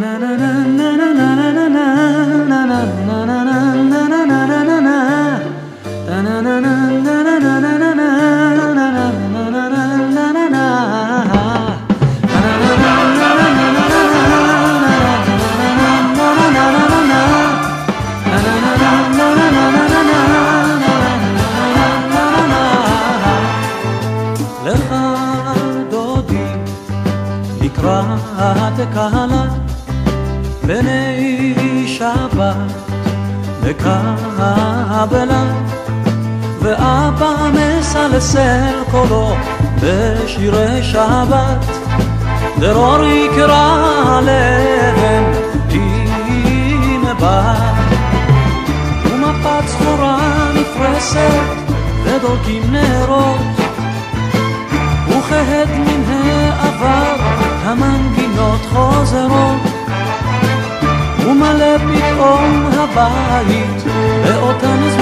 na na na na na שבת דרור יקרא עם בת ומפת סחורה נפרסת ודולקים נרות. וכהד מן העבר המנגינות חוזרות. ומלא פתאום הבית באותן זמירות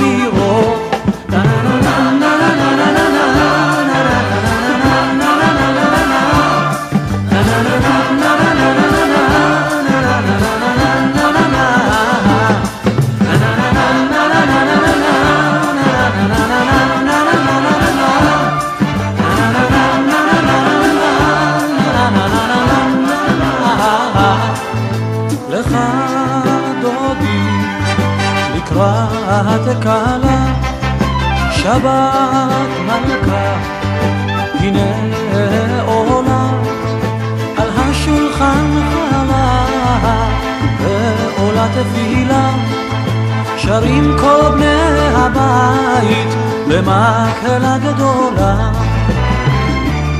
שבת קלה, שבת מלכה, הנה עולה על השולחן חלה, ועולה תפילה, שרים כל בני הבית למקהלה גדולה.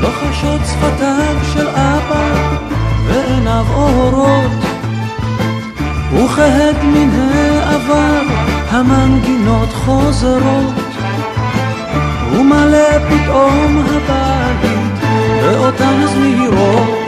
לוחשות שפתיו של אבא ועיניו אורות וכהד מן העבר המנגינות חוזרות ומלא פתאום הבית באותן זמירות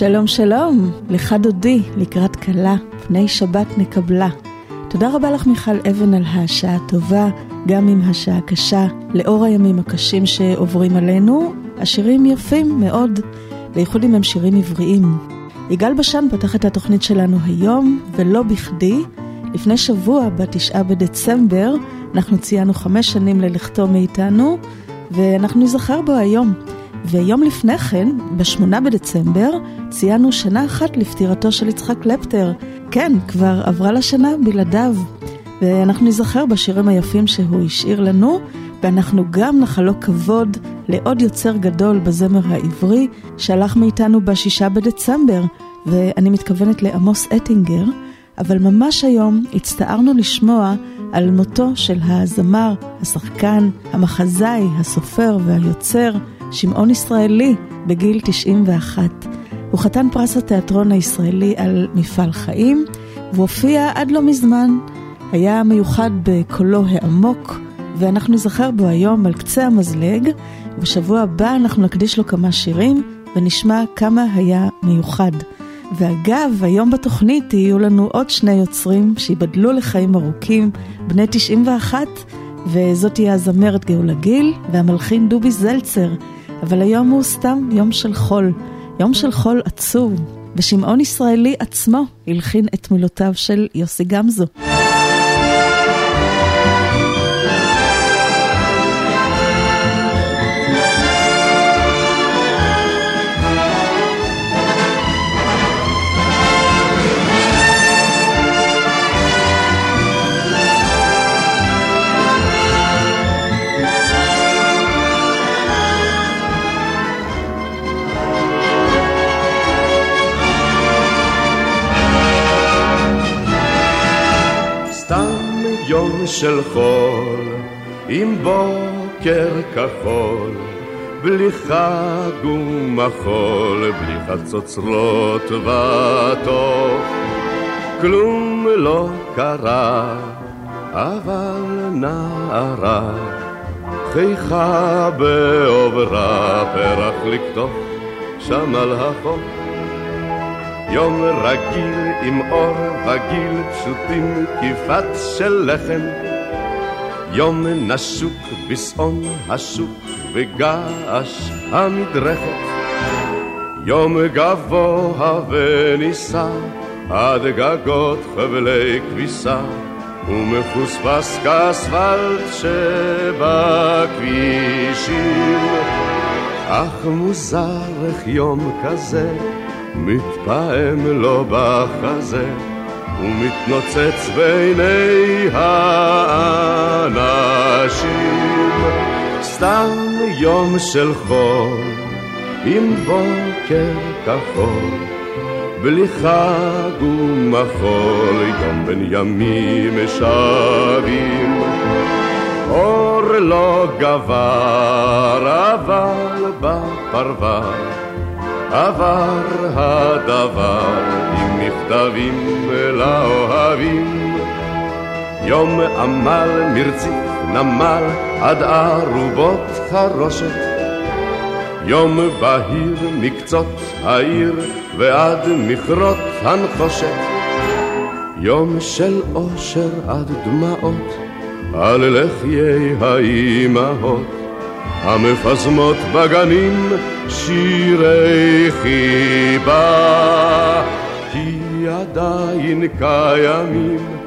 שלום שלום, לך דודי, לקראת כלה, פני שבת נקבלה. תודה רבה לך מיכל אבן על השעה הטובה, גם עם השעה הקשה, לאור הימים הקשים שעוברים עלינו. השירים יפים מאוד, בייחוד אם הם שירים עבריים. יגאל בשן פתח את התוכנית שלנו היום, ולא בכדי. לפני שבוע, בתשעה בדצמבר, אנחנו ציינו חמש שנים ללכתו מאיתנו, ואנחנו נזכר בו היום. ויום לפני כן, בשמונה בדצמבר, ציינו שנה אחת לפטירתו של יצחק קלפטר. כן, כבר עברה לה שנה בלעדיו. ואנחנו נזכר בשירים היפים שהוא השאיר לנו, ואנחנו גם נחלוק כבוד לעוד יוצר גדול בזמר העברי, שהלך מאיתנו בשישה בדצמבר, ואני מתכוונת לעמוס אטינגר, אבל ממש היום הצטערנו לשמוע על מותו של הזמר, השחקן, המחזאי, הסופר והיוצר, שמעון ישראלי, בגיל 91. הוא חתן פרס התיאטרון הישראלי על מפעל חיים, והופיע עד לא מזמן. היה מיוחד בקולו העמוק, ואנחנו נזכר בו היום על קצה המזלג, ובשבוע הבא אנחנו נקדיש לו כמה שירים, ונשמע כמה היה מיוחד. ואגב, היום בתוכנית יהיו לנו עוד שני יוצרים שיבדלו לחיים ארוכים, בני 91, וזאת תהיה הזמרת גאולה גיל והמלחין דובי זלצר. אבל היום הוא סתם יום של חול, יום של חול עצוב, ושמעון ישראלי עצמו הלחין את מילותיו של יוסי גמזו. של חול, עם בוקר כחול, בלי חג ומחול, בלי חצוצרות וטוב. כלום לא קרה, אבל נערה, חיכה בעוברה, פרח לקטוף שם על החוף. יום רגיל עם אור וגיל פשוטים, כיפת של לחם. יום נשוק בשעון השוק וגעש המדרכת. יום גבוה ונישא עד גגות חבלי כביסה ומחוספס כאספלט שבכבישים. אך מוזר איך יום כזה מתפעם לו בחזה ומתנוצץ בעיני האנשים. סתם יום של חול עם בוקר כחול בלי חג ומחול, יום בין ימים שבים. אור לא גבר, אבל בפרווה עבר הדבר עם מכתבים לאוהבים. יום עמל מרציף נמל עד ערובות חרושת יום בהיר מקצות העיר ועד מכרות הנחושת. יום של אושר עד דמעות על לחיי האימהות המפזמות בגנים שירי חיבה כי עדיין קיימים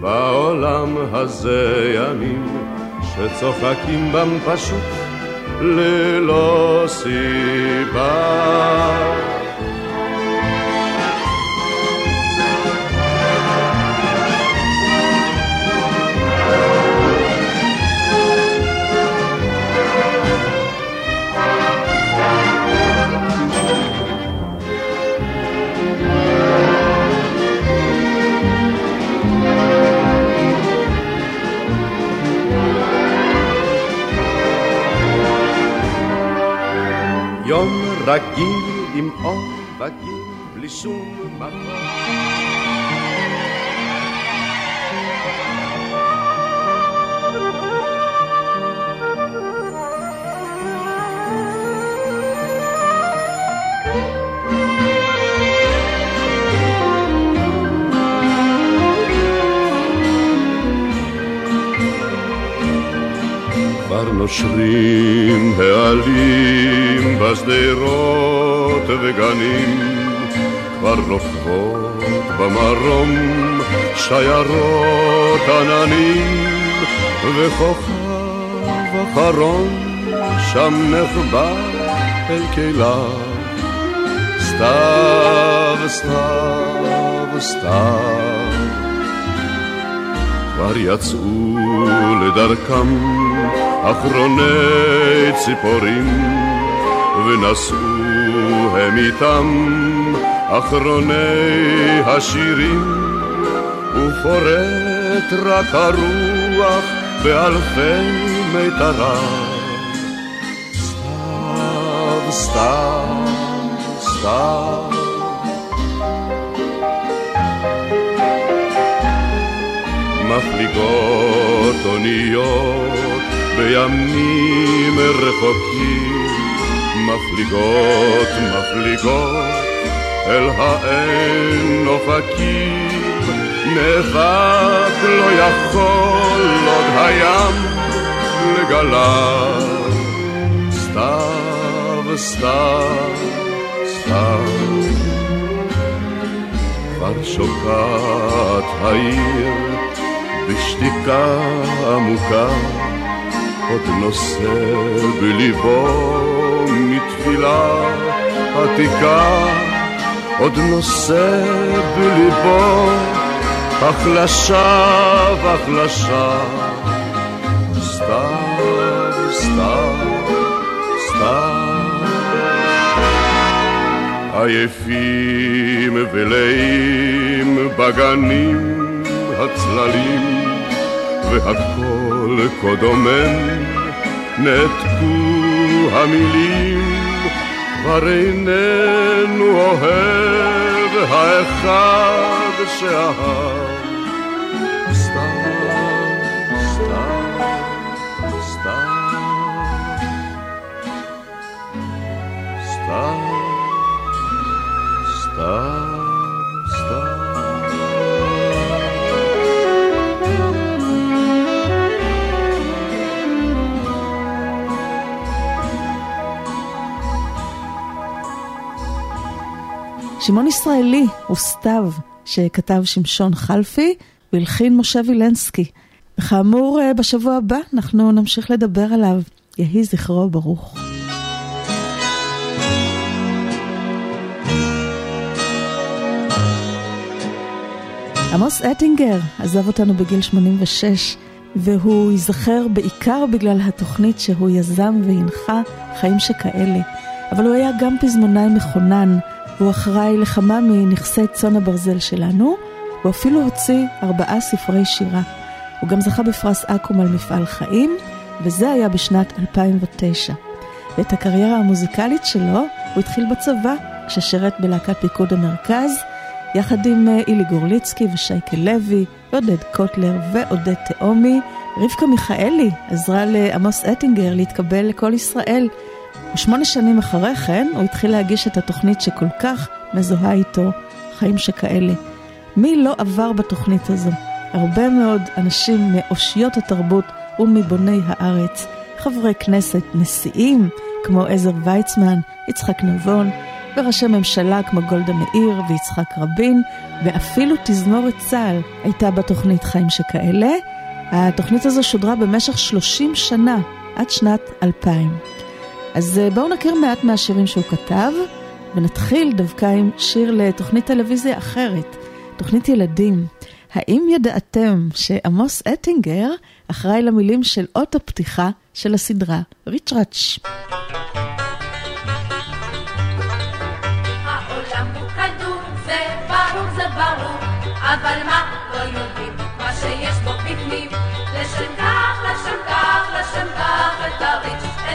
בעולם הזה ימים שצוחקים בם פשוט ללא סיבה. רגיל עם אור וגיל בלי שום נושרים העלים בשדרות וגנים, כבר רוכבות במרום שיירות עננים, וכוכב אחרון שם נחבא אל כליו. סתיו, סתיו, סתיו, כבר יצאו לדרכם אחרוני ציפורים, ונשאו הם איתם אחרוני השירים, ופורט רק הרוח באלפי מיתריו. סתיו, סתיו, סתיו מפליגות אוניות בימים רחוקים, מפליגות, מפליגות אל האין אופקים, נאבק לא יכול עוד הים לגליו. סתיו, סתיו, סתיו, כבר שוקעת העיר בשתיקה עמוקה, עוד נושא בליבו מתפילה עתיקה, עוד נושא בליבו החלשה והחלשה. סתיו, סתיו, סתיו. עייפים ולאים בגנים הצללים והכל כה דומם, נעתקו המילים, כבר איננו אוהב האחד שאהב. שמעון ישראלי הוא סתיו שכתב שמשון חלפי והלחין משה וילנסקי. וכאמור, אה, בשבוע הבא אנחנו נמשיך לדבר עליו. יהי זכרו ברוך. עמוס אטינגר עזב אותנו בגיל 86, והוא ייזכר בעיקר בגלל התוכנית שהוא יזם והנחה חיים שכאלה. אבל הוא היה גם פזמונאי מכונן, והוא אחראי לכמה מנכסי צאן הברזל שלנו, הוא אפילו הוציא ארבעה ספרי שירה. הוא גם זכה בפרס אקו"ם על מפעל חיים, וזה היה בשנת 2009. ואת הקריירה המוזיקלית שלו הוא התחיל בצבא, כששירת בלהקת פיקוד המרכז, יחד עם אה, אילי גורליצקי ושייקה לוי, עודד קוטלר ועודד תאומי. רבקה מיכאלי עזרה לעמוס אטינגר להתקבל לכל ישראל. ושמונה שנים אחרי כן הוא התחיל להגיש את התוכנית שכל כך מזוהה איתו, חיים שכאלה. מי לא עבר בתוכנית הזו? הרבה מאוד אנשים מאושיות התרבות ומבוני הארץ, חברי כנסת, נשיאים, כמו עזר ויצמן, יצחק נבון, וראשי ממשלה כמו גולדה מאיר ויצחק רבין, ואפילו תזמורת צה"ל הייתה בתוכנית חיים שכאלה. התוכנית הזו שודרה במשך 30 שנה, עד שנת 2000. אז אה, בואו נכיר מעט מהשירים שהוא כתב, ונתחיל דווקא עם שיר לתוכנית טלוויזיה אחרת, תוכנית ילדים. האם ידעתם שעמוס אטינגר אחראי למילים של אות הפתיחה של הסדרה ריצ'ראץ'? אבל מה לא יודעים, מה שיש בו בפנים, לשם כך, לשם כך, לשם כך, את הריץ',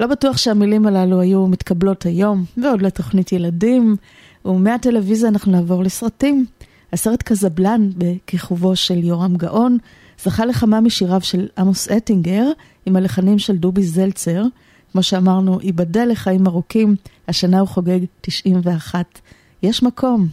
לא בטוח שהמילים הללו היו מתקבלות היום, ועוד לתוכנית ילדים, ומהטלוויזיה אנחנו נעבור לסרטים. הסרט קזבלן, בכיכובו של יורם גאון, זכה לכמה משיריו של עמוס אטינגר, עם הלחנים של דובי זלצר. כמו שאמרנו, ייבדל לחיים ארוכים, השנה הוא חוגג 91. יש מקום.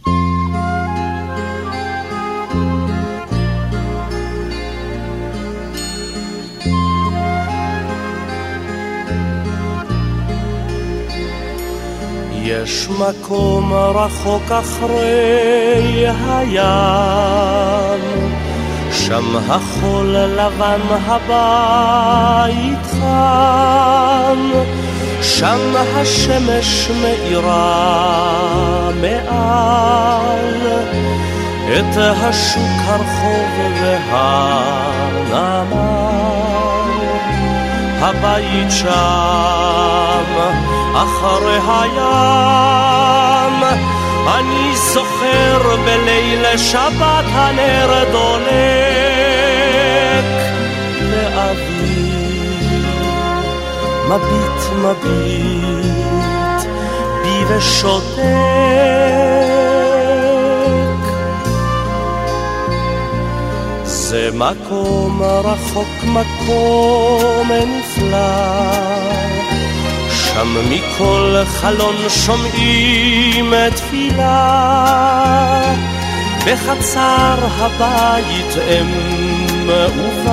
יש מקום רחוק אחרי הים, שם החול לבן הבית חם, שם השמש מאירה מעל. את השוק הרחוב והנמל. הבית שם אחרי הים. אני זוכר בליל שבת הנר דולק לאבי מביט מביט בי ושותק. זה מקום רחוק, מקום נפלא. שם מכל חלון שומעים תפילה. בחצר הבית אם ובת,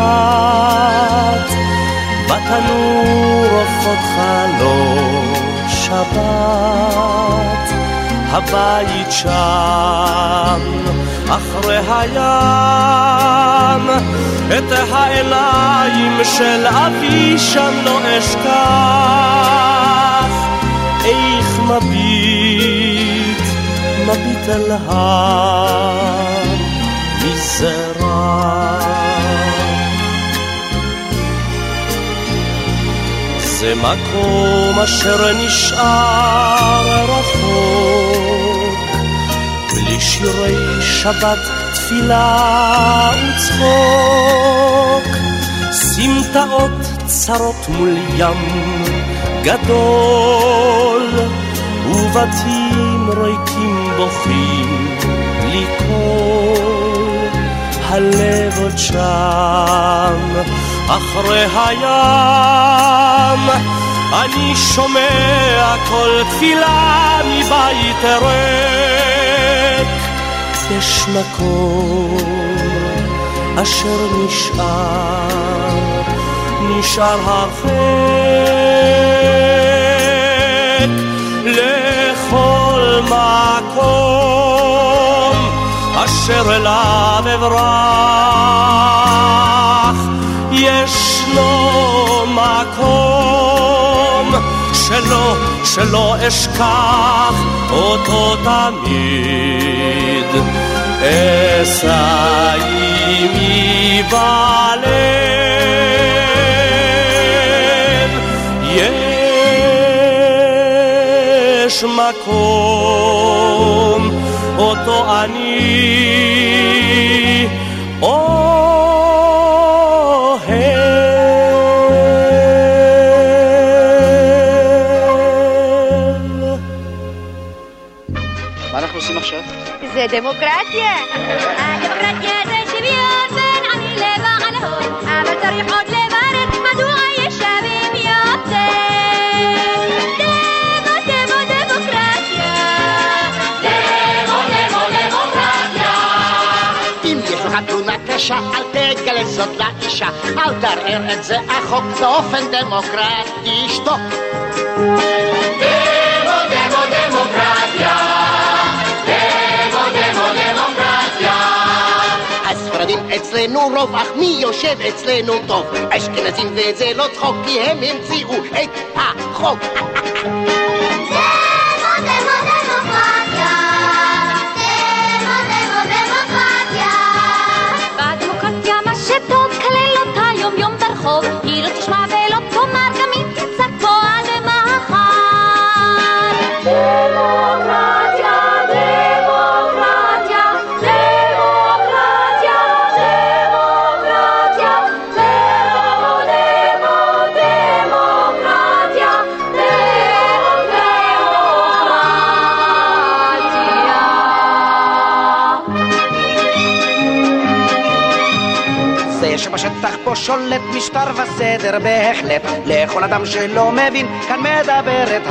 בתנור עופות חלום שבת. הבית שם, אחרי הים, את העיניים של אבי שם לא אשכח, איך מביט, מביט אל המזרח. זה מקום אשר נשאר רחוק, בלי שירי שבת, תפילה וצחוק, סמטאות צרות מול ים גדול, ובתים ריקים בוכים בלי קול, הלב עוד שם. אחרי הים. אני שומע כל תפילה מבית ריק יש מקום אשר נשאר נשאר הרחק לכל מקום אשר אליו אברח ישנו מקום שלא, שלא אשכח אותו תמיד. אשא עימי בלב, יש מקום אותו אני זה דמוקרטיה. הדמוקרטיה זה שוויון בין עני לבעל הון, אבל צריך עוד לברר מדוע יש שווים יותר. דמו דמו דמוקרטיה. דמו דמו דמוקרטיה. אם יש לך תלונה קשה, אל תגלה זאת לאישה. אל תערער את זה החוק באופן דמוקרטי. שתוק. דמו דמו דמוקרטיה. אצלנו רוב, אך מי יושב אצלנו טוב? אשכנזים וזה לא צחוק, כי הם המציאו את החוק. פה שולט משטר וסדר בהחלט לכל אדם שלא מבין כאן מדברת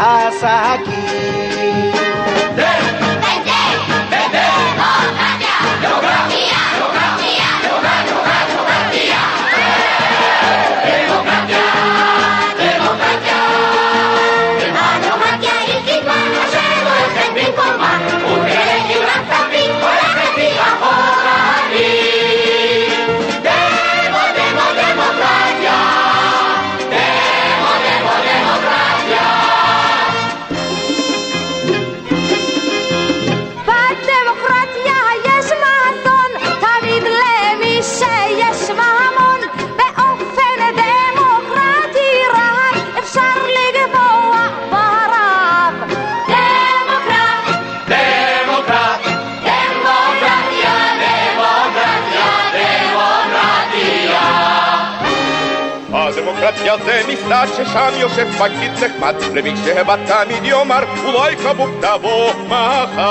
השקית דמוקרטיה זה נפלא ששם יושב פקיד נחמד למי שהבא תמיד יאמר אולי כבוק תבוא מחר.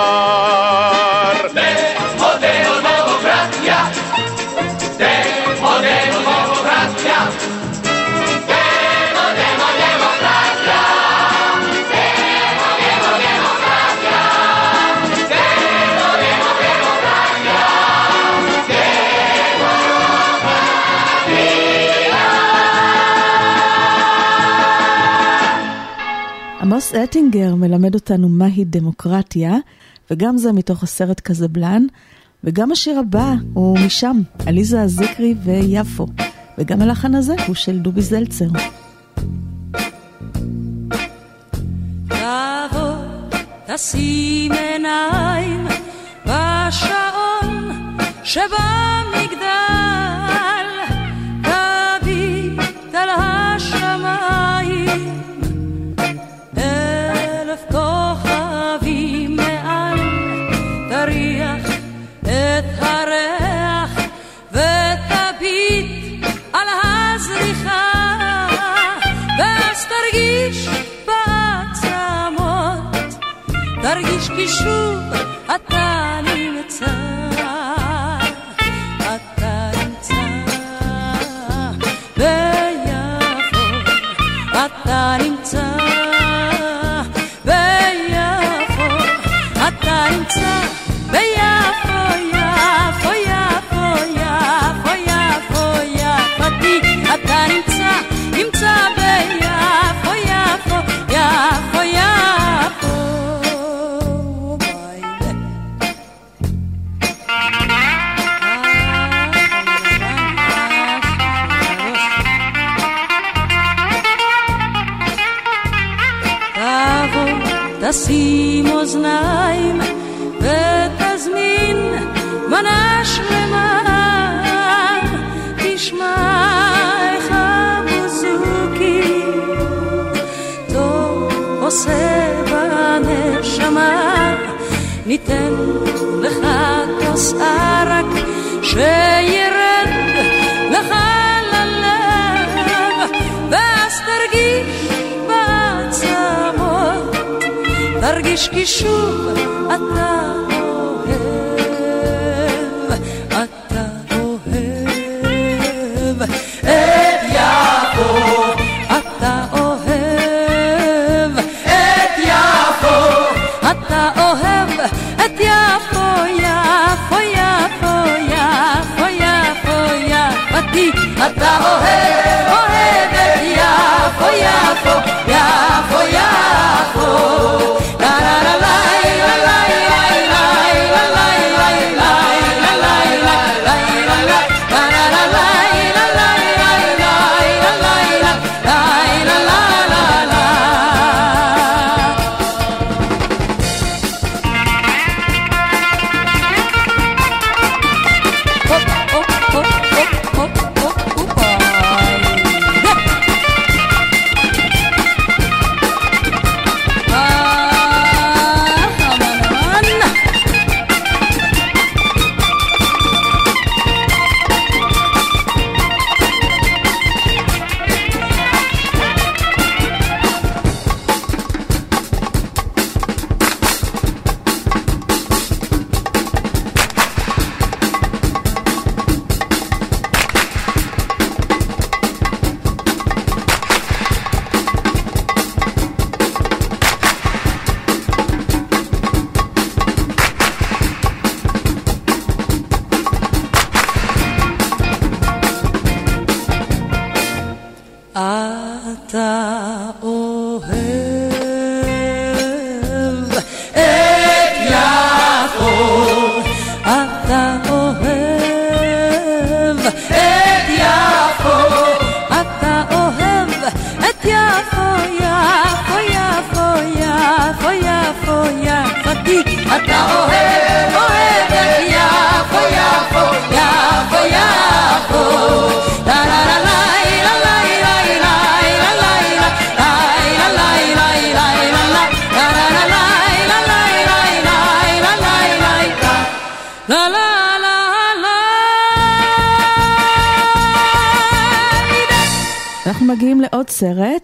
זה מודל דמוקרטיה עמוס אטינגר מלמד אותנו מהי דמוקרטיה, וגם זה מתוך הסרט קזבלן, וגם השיר הבא הוא משם, עליזה זיקרי ויפו, וגם הלחן הזה הוא של דובי זלצר. שבמגדל תרגיש כי שוב אתה אוזניים ותזמין מנה שלמה, תשמע איך המוזוקי טוב עושה בנשמה, ניתן לך כוס ערק שירד תרגיש כי שוב אתה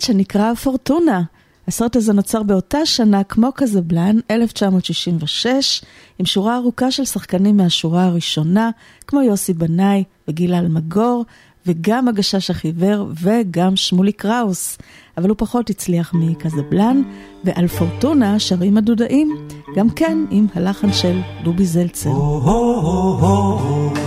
שנקרא פורטונה, הסרט הזה נוצר באותה שנה כמו קזבלן, 1966, עם שורה ארוכה של שחקנים מהשורה הראשונה, כמו יוסי בנאי וגילה אלמגור, וגם הגשש החיוור וגם שמולי קראוס. אבל הוא פחות הצליח מקזבלן, ועל פורטונה שרים הדודאים, גם כן עם הלחן של דובי זלצר. פורטונה,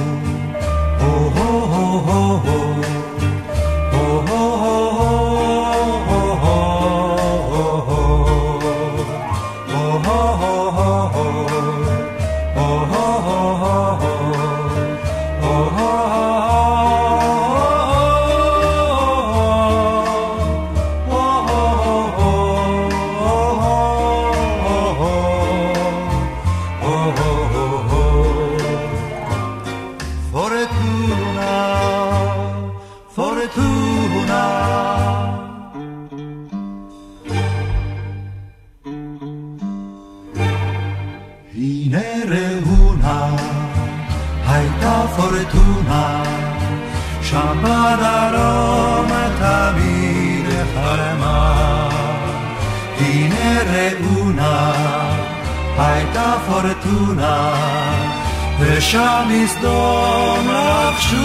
ושם מסדום רכשו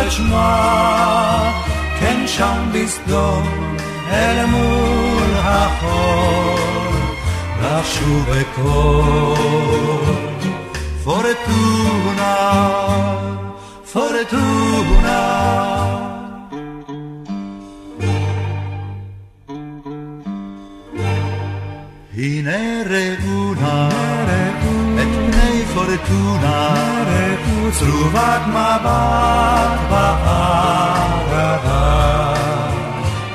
את שמה, כן שם בסדום אל מול החור, רכשו בקור. פורטונה, פורטונה, הנה ראו נא את פני פורטונה, צרובת מבט בערבה.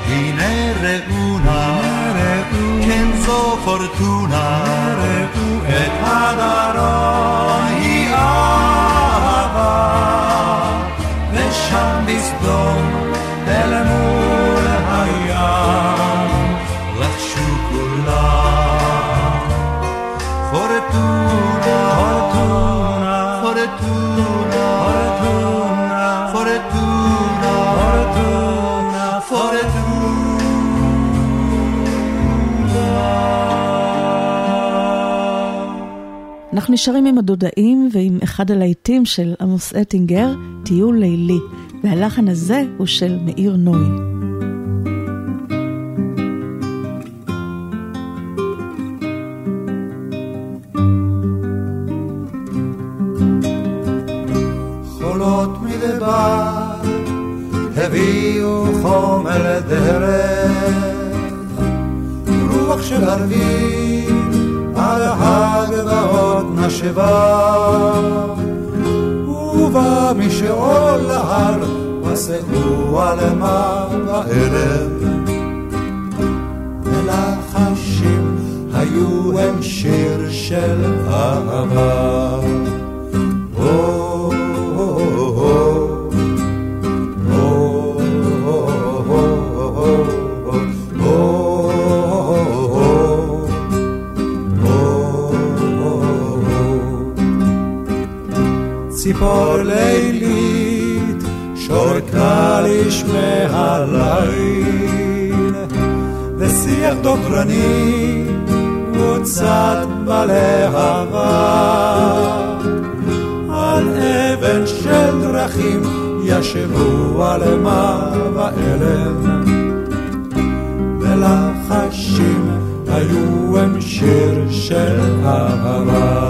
הנה ראו נא, כן זו פורטונה, את הדרום היא אנחנו נשארים עם הדודאים ועם אחד הלהיטים של עמוס אטינגר, טיול לילי, והלחן הזה הוא של מאיר נוי. הביאו חומר דרך רוח של ערבים נשבה ובא משאול להר וסעו על מה בערב מלחשים היו הם שיר של אהבה ציפור לילית שורקה לשמי הליל ושיח דוקרני מוצת בלהבה על אבן של דרכים ישבו על מה ואלם ולחשים היו הם שיר של אהבה.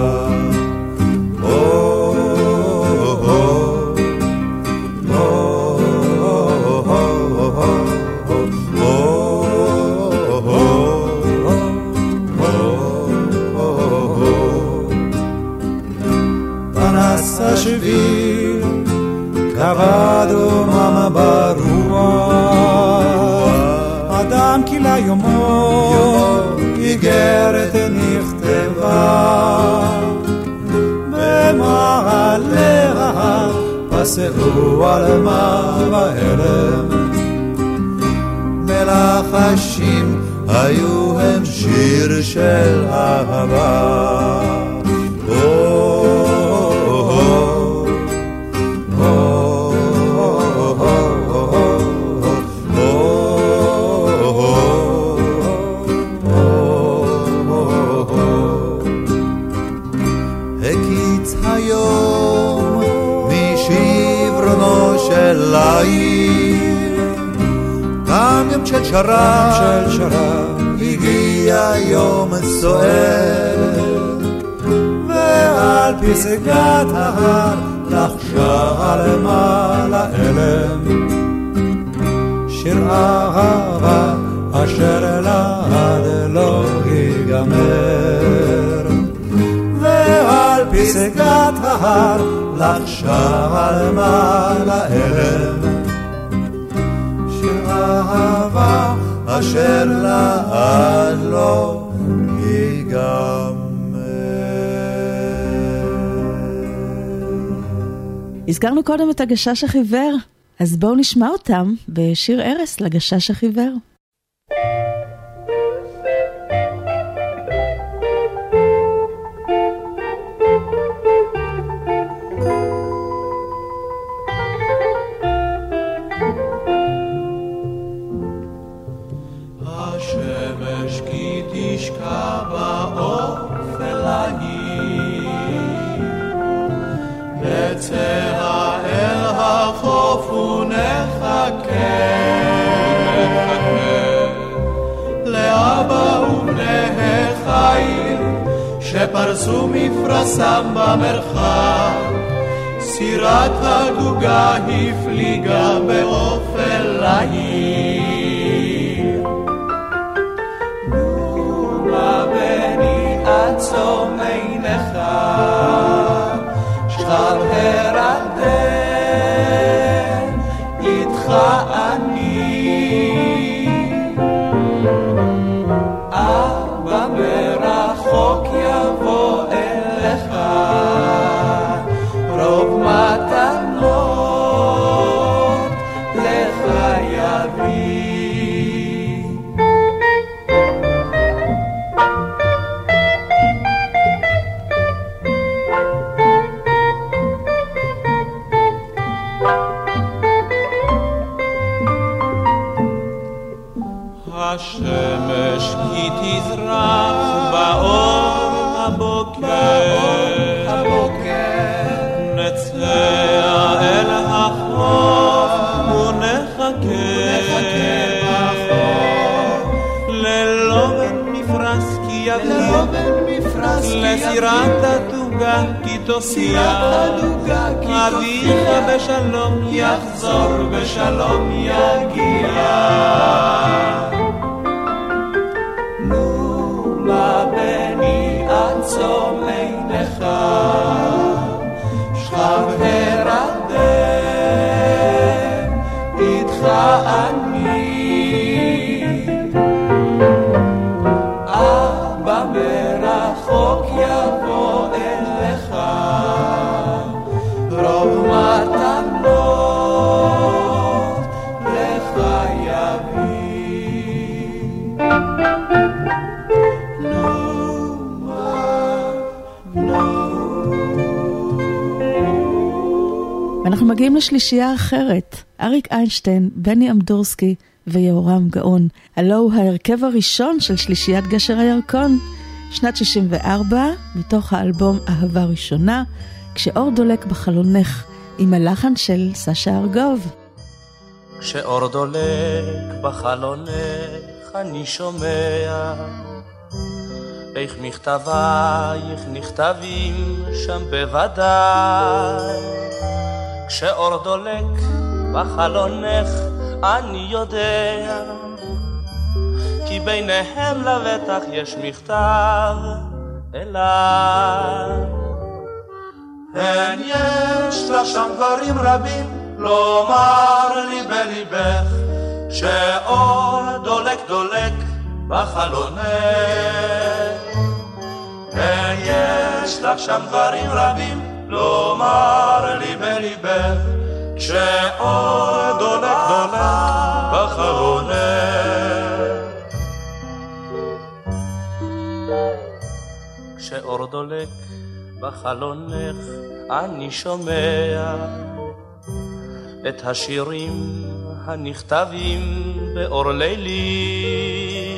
פסעו על מה ואלם, מלחשים היו הם שיר של אהבה. שרב, של שרב, הגיע יום סוער, ועל פסגת ההר לחשה למעלה אלם, שיר אהבה אשר לעד לא ייגמר. ועל פסגת ההר לחשה למעלה אלם, אהבה אשר לעד לא ייגמר. הזכרנו קודם את הגשש החיוור, אז בואו נשמע אותם בשיר ארס לגשש החיוור. מפרסם במרחב, סירת הדוגה הפליגה באופן אנחנו מגיעים לשלישייה אחרת, אריק איינשטיין, בני אמדורסקי ויהורם גאון. הלו הוא ההרכב הראשון של שלישיית גשר הירקון, שנת 64, מתוך האלבום אהבה ראשונה, כשאור דולק בחלונך, עם הלחן של סשה ארגוב. כשאור דולק בחלונך אני שומע איך מכתבייך נכתבים שם בוודאי כשאור דולק בחלונך אני יודע כי ביניהם לבטח יש מכתב אליי. הן יש לך שם דברים רבים לומר לי בליבך שאור דולק דולק בחלונך. הן יש לך שם דברים רבים לומר לי בליבך, כשאור דולק דולק בחלונך. כשאור דולק בחלונך אני שומע את השירים הנכתבים באור לילי.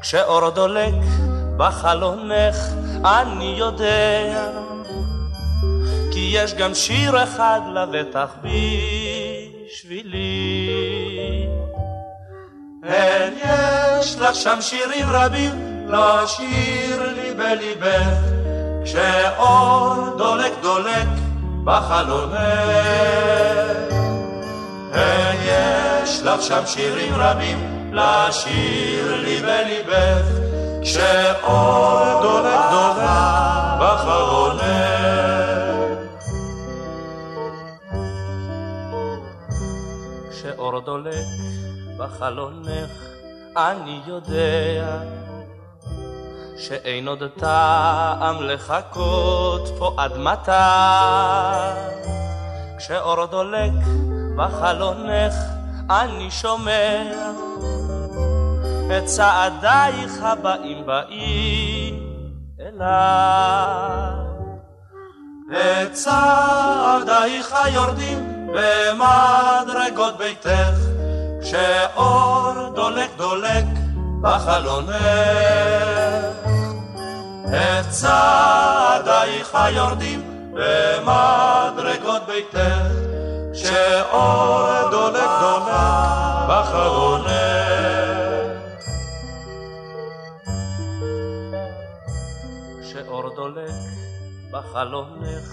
כשאור דולק בחלונך אני יודע כי יש גם שיר אחד לבטח בשבילי. לך שם שירים רבים לשיר לי בליבך, כשאור דולק דולק בחלונך. ויש לך שם שירים רבים לשיר לי בליבך, כשאור דולק דולק בחלונך. כשאור דולק בחלונך, אני יודע שאין עוד טעם לחכות פה עד מתי. כשאור דולק בחלונך, אני שומע את צעדייך הבאים באים אליי. את צעדייך יורדים במדרגות ביתך, כשאור דולק דולק בחלונך. את צעדייך יורדים במדרגות ביתך, כשאור דולק דולק בחלונך. כשאור דולק בחלונך,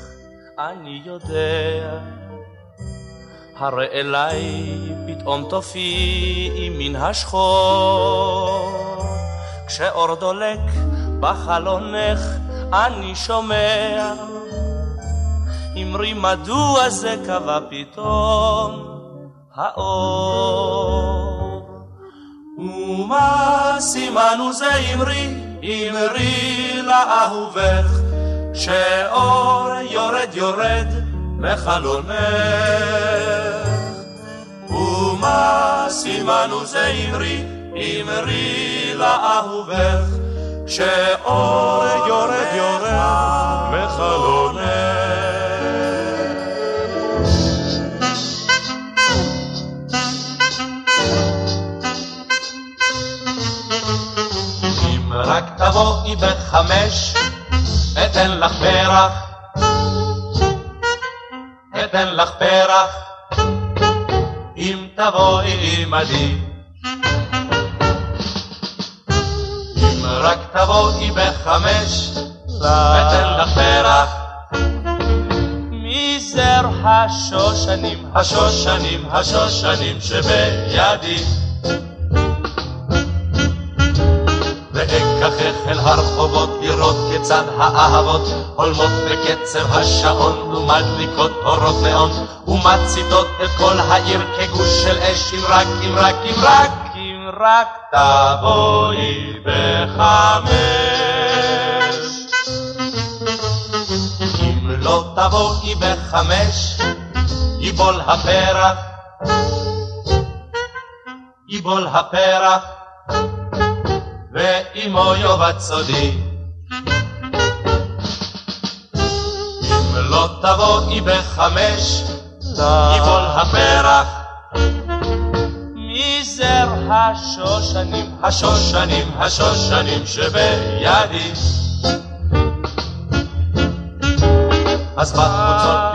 אני יודע, הרי אליי פתאום תופיעי מן השחור. כשאור דולק בחלונך, אני שומע, אמרי מדוע זה קבע פתאום האור. ומה סימנו זה אמרי, אמרי לאהובך, שאור יורד יורד מחלונך. ומה סימנו זה אמרי, אמרי לאהובך, שאור יורד יורד מחלונך. רק תבואי בחמש, אתן לך פרח, אתן לך פרח, אם תבואי עמדי. אם רק תבואי בחמש, אתן לך פרח. מזר השושנים, השושנים, השושנים שבידי. ואקחך אל הרחובות לראות כיצד האהבות הולמות בקצב השעון ומדליקות אורות נאון ומציתות את כל העיר כגוש של אש אם רק, אם רק, אם רק, אם רק תבואי בחמש. אם לא תבואי בחמש, ייבול הפרח, ייבול הפרח. ואמו יאבד סודי. אם לא תבואי בחמש, ייבול הפרח. מזר השושנים, השושנים, השושנים שבידי. אז בחוצות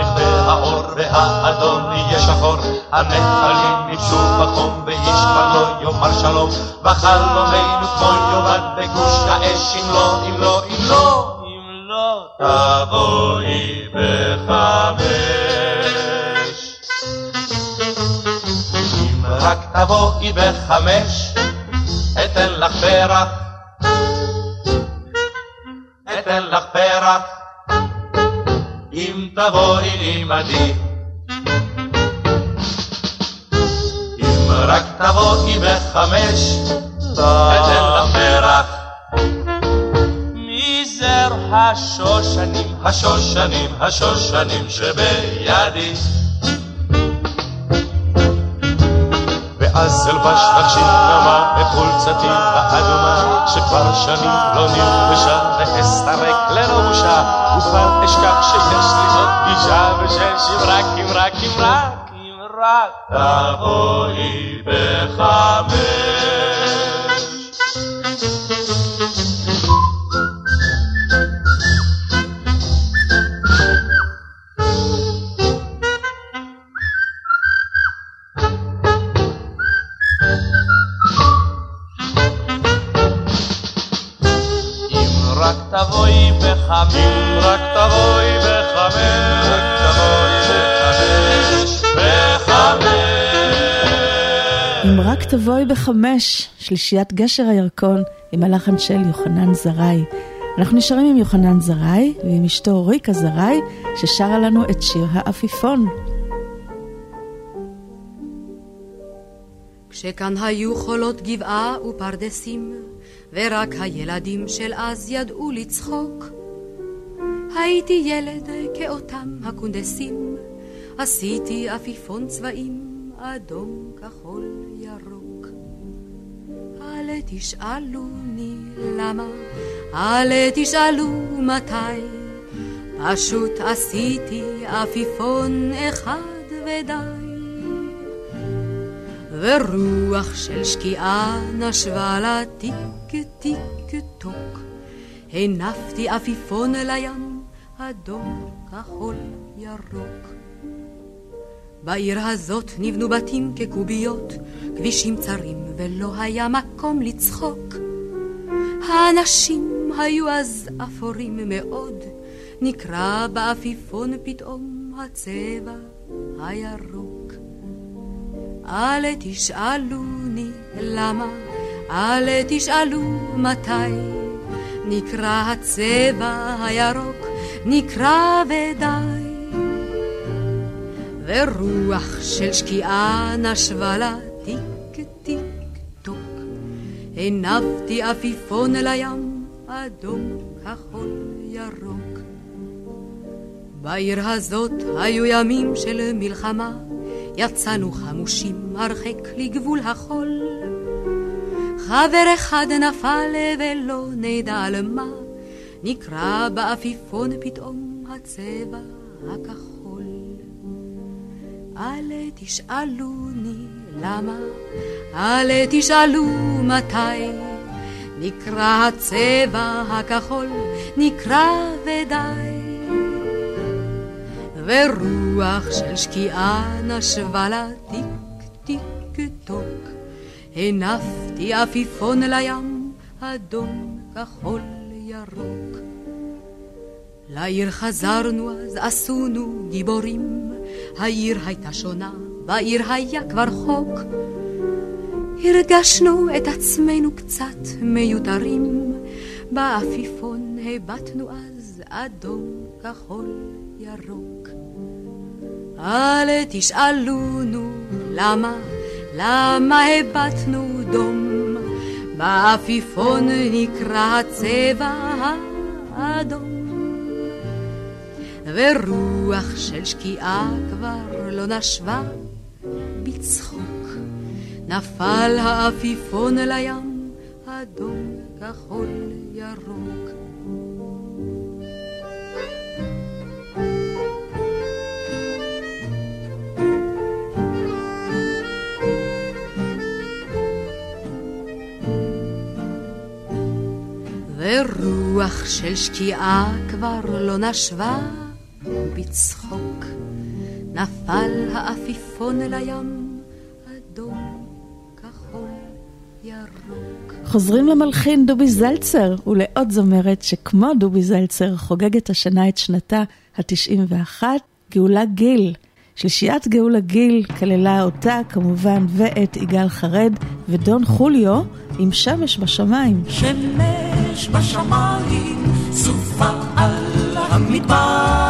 והאדום יהיה שחור, הנחלים ניגשו בחום ואיש כבר לא יאמר שלום, וחלומנו כמו יאבד בגוש האש אם לא, אם לא, אם לא, אם לא תבואי בחמש. אם רק תבואי בחמש, אתן לך פרח, אתן לך פרח. אם תבואי עמדי. רק תבואי בחמש, אתן לך פרח. מזר השושנים, השושנים, השושנים שבידי. ואז אלבש לך שינמה את חולצתי האדומה שכבר שנים לא נלבשה ואסתרק ללא בושה ובל אשכח שיש לי זאת גישה ושש אם רק אם רק אם רק רק. תבואי בחמש. רק תבואי בחמש, רק תבואי בחמש בחמש. אם רק תבואי בחמש, שלישיית גשר הירקון עם הלחן של יוחנן זרעי. אנחנו נשארים עם יוחנן זרעי ועם אשתו ריקה זרעי, ששרה לנו את שיר העפיפון. כשכאן היו חולות גבעה ופרדסים, ורק הילדים של אז ידעו לצחוק. הייתי ילד כאותם הקונדסים, עשיתי עפיפון צבעים, אדום, כחול, ירוק. אל תשאלוני למה, אל תשאלו מתי, פשוט עשיתי עפיפון אחד ודי. ורוח של שקיעה נשבה לה טיק טיק טוק. הנפתי עפיפון לים, אדום, כחול, ירוק. בעיר הזאת נבנו בתים כקוביות, כבישים צרים, ולא היה מקום לצחוק. האנשים היו אז אפורים מאוד, נקרא בעפיפון פתאום הצבע הירוק. אל תשאלוני למה, אל תשאלו מתי, נקרא הצבע הירוק, נקרא ודי. ורוח של שקיעה נשבה לה טיק טיק טוק, הנפתי עפיפון לים, אדום, כחול, ירוק. בעיר הזאת היו ימים של מלחמה, יצאנו חמושים הרחק לגבול החול. חבר אחד נפל ולא נדע על מה, נקרא בעפיפון פתאום הצבע הכחול. אל תשאלוני למה, אל תשאלו מתי, נקרא הצבע הכחול, נקרא ודי. ורוח של שקיעה נשבה לה טיק טיק טוק. הנפתי עפיפון לים, אדום, כחול, ירוק. לעיר חזרנו אז עשונו גיבורים, העיר הייתה שונה, בעיר היה כבר חוק. הרגשנו את עצמנו קצת מיותרים, בעפיפון הבטנו אז אדום, כחול, ירוק. אל תשאלונו למה, למה הבטנו דום, בעפיפון נקרא הצבע האדום. ורוח של שקיעה כבר לא נשבה בצחוק. נפל העפיפון לים, אדום, כחול, ירוק. ורוח של שקיעה כבר לא נשבה בצחוק. נפל העפיפון לים, אדום, כחול, ירוק. חוזרים למלחין דובי זלצר ולעוד זמרת שכמו דובי זלצר חוגגת השנה את שנתה ה-91, גאולה גיל. שלישיית גאולה גיל כללה אותה כמובן ואת יגאל חרד ודון חוליו עם שמש בשמיים. שמש בשמיים, סופה על המדבר,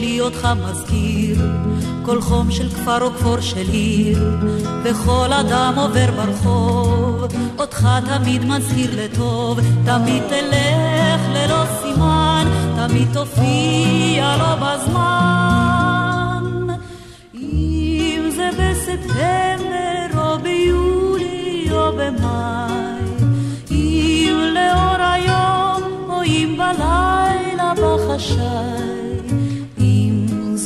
לי אותך מזכיר כל חום של כפר או כפור של עיר, וכל אדם עובר ברחוב, אותך תמיד מזכיר לטוב, תמיד תלך ללא סימן, תמיד תופיע לא בזמן. אם זה בספטמבר או ביולי או במאי, אם לאור היום או אם בלילה בחשאי,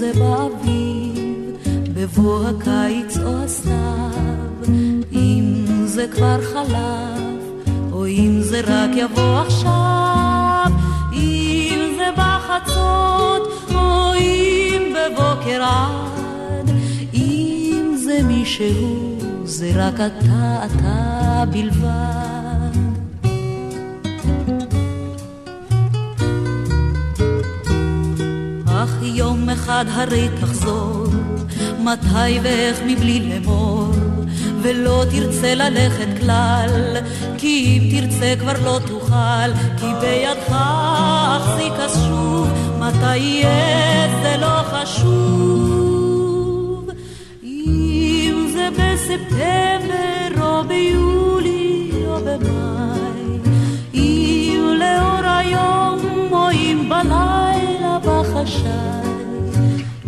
זה באוויר בבוא הקיץ או הסתיו, אם זה כבר חלף, או אם זה רק יבוא עכשיו, אם זה בחצות, או אם בבוקר עד, אם זה מישהו, זה רק אתה, אתה בלבד. אך יום אחד הרי תחזור, מתי ואיך מבלי לאמור, ולא תרצה ללכת כלל, כי אם תרצה כבר לא תוכל, כי בידך אחזיק אז שוב, מתי יהיה זה לא חשוב. אם זה בספטמבר או ביולי או במאי, אם לאור היום או אם בלילה בחשאי,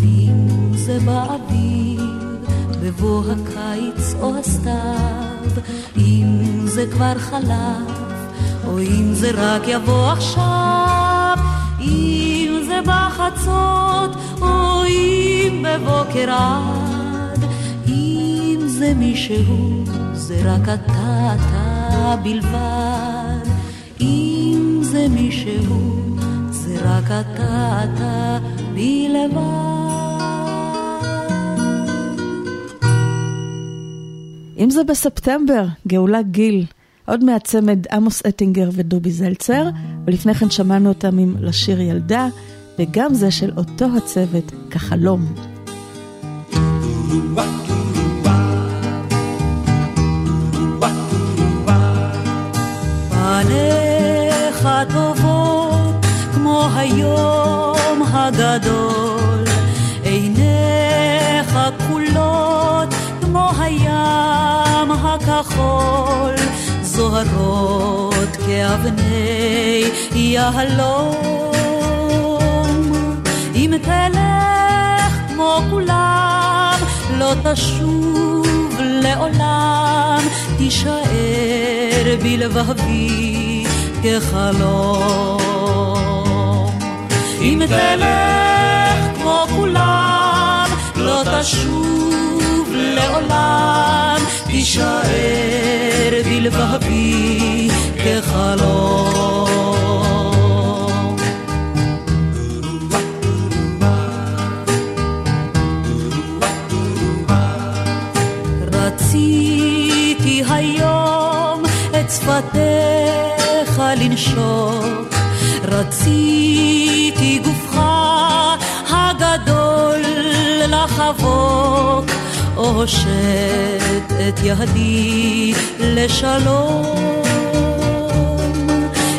אם זה באוויר בבוא הקיץ או הסתיו, אם זה כבר חלף, או אם זה רק יבוא עכשיו, אם זה בחצות, או אם בבוקר עד, אם זה מישהו, זה רק אתה, אתה בלבד, אם זה מישהו, רק אתה, אתה בלבד. אם זה בספטמבר, גאולה גיל, עוד מהצמד עמוס אטינגר ודובי זלצר, ולפני כן שמענו אותם עם לשיר ילדה, וגם זה של אותו הצוות, כחלום. פניך כמו היום הגדול, עיניך כחולות כמו הים הכחול, זוהרות כאבני יהלום. אם תלך כמו כולם, לא תשוב לעולם, תישאר בלבבי כחלום. אם תלך כמו כולם, לא תשוב לעולם, תישאר בלבבי כחלום. רציתי היום את שפתיך לנשוק, רציתי לחבוק, הושט את ידי לשלום.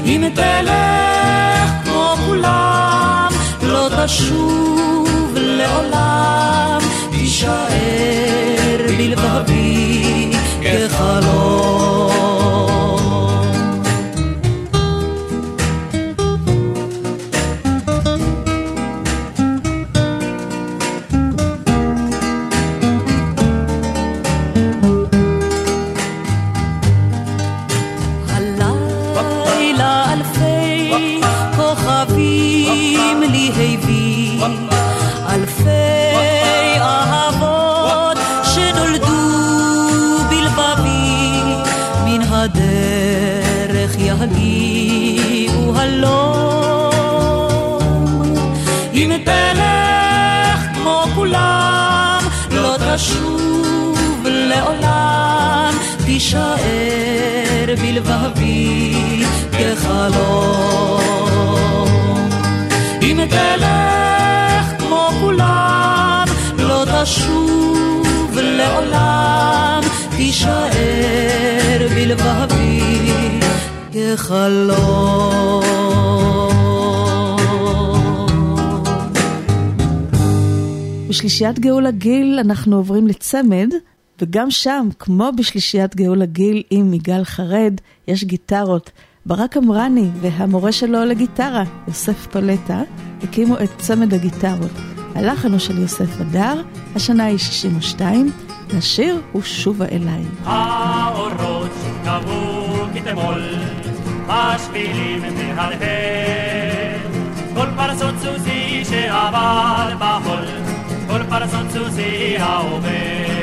אם תלך כמו כולם, לא תשוב לעולם, תישאר בלבבי כחלום. כחלום. אם תלך כמו כולם, לא תשוב לעולם, תישאר בלבבי כחלום. בשלישיית גאולה גיל אנחנו עוברים לצמד, וגם שם, כמו בשלישיית גאולה גיל עם יגאל חרד, יש גיטרות. ברק אמרני והמורה שלו לגיטרה, יוסף פלטה, הקימו את צמד הגיטרות. הלחן הוא של יוסף הדר, השנה היא 62, והשיר הוא שובה אליי. האורות קבעו כתמול, השבילים מהדהד. כל פרסות סוסי שעבר בחול, כל פרסות סוסי העובר.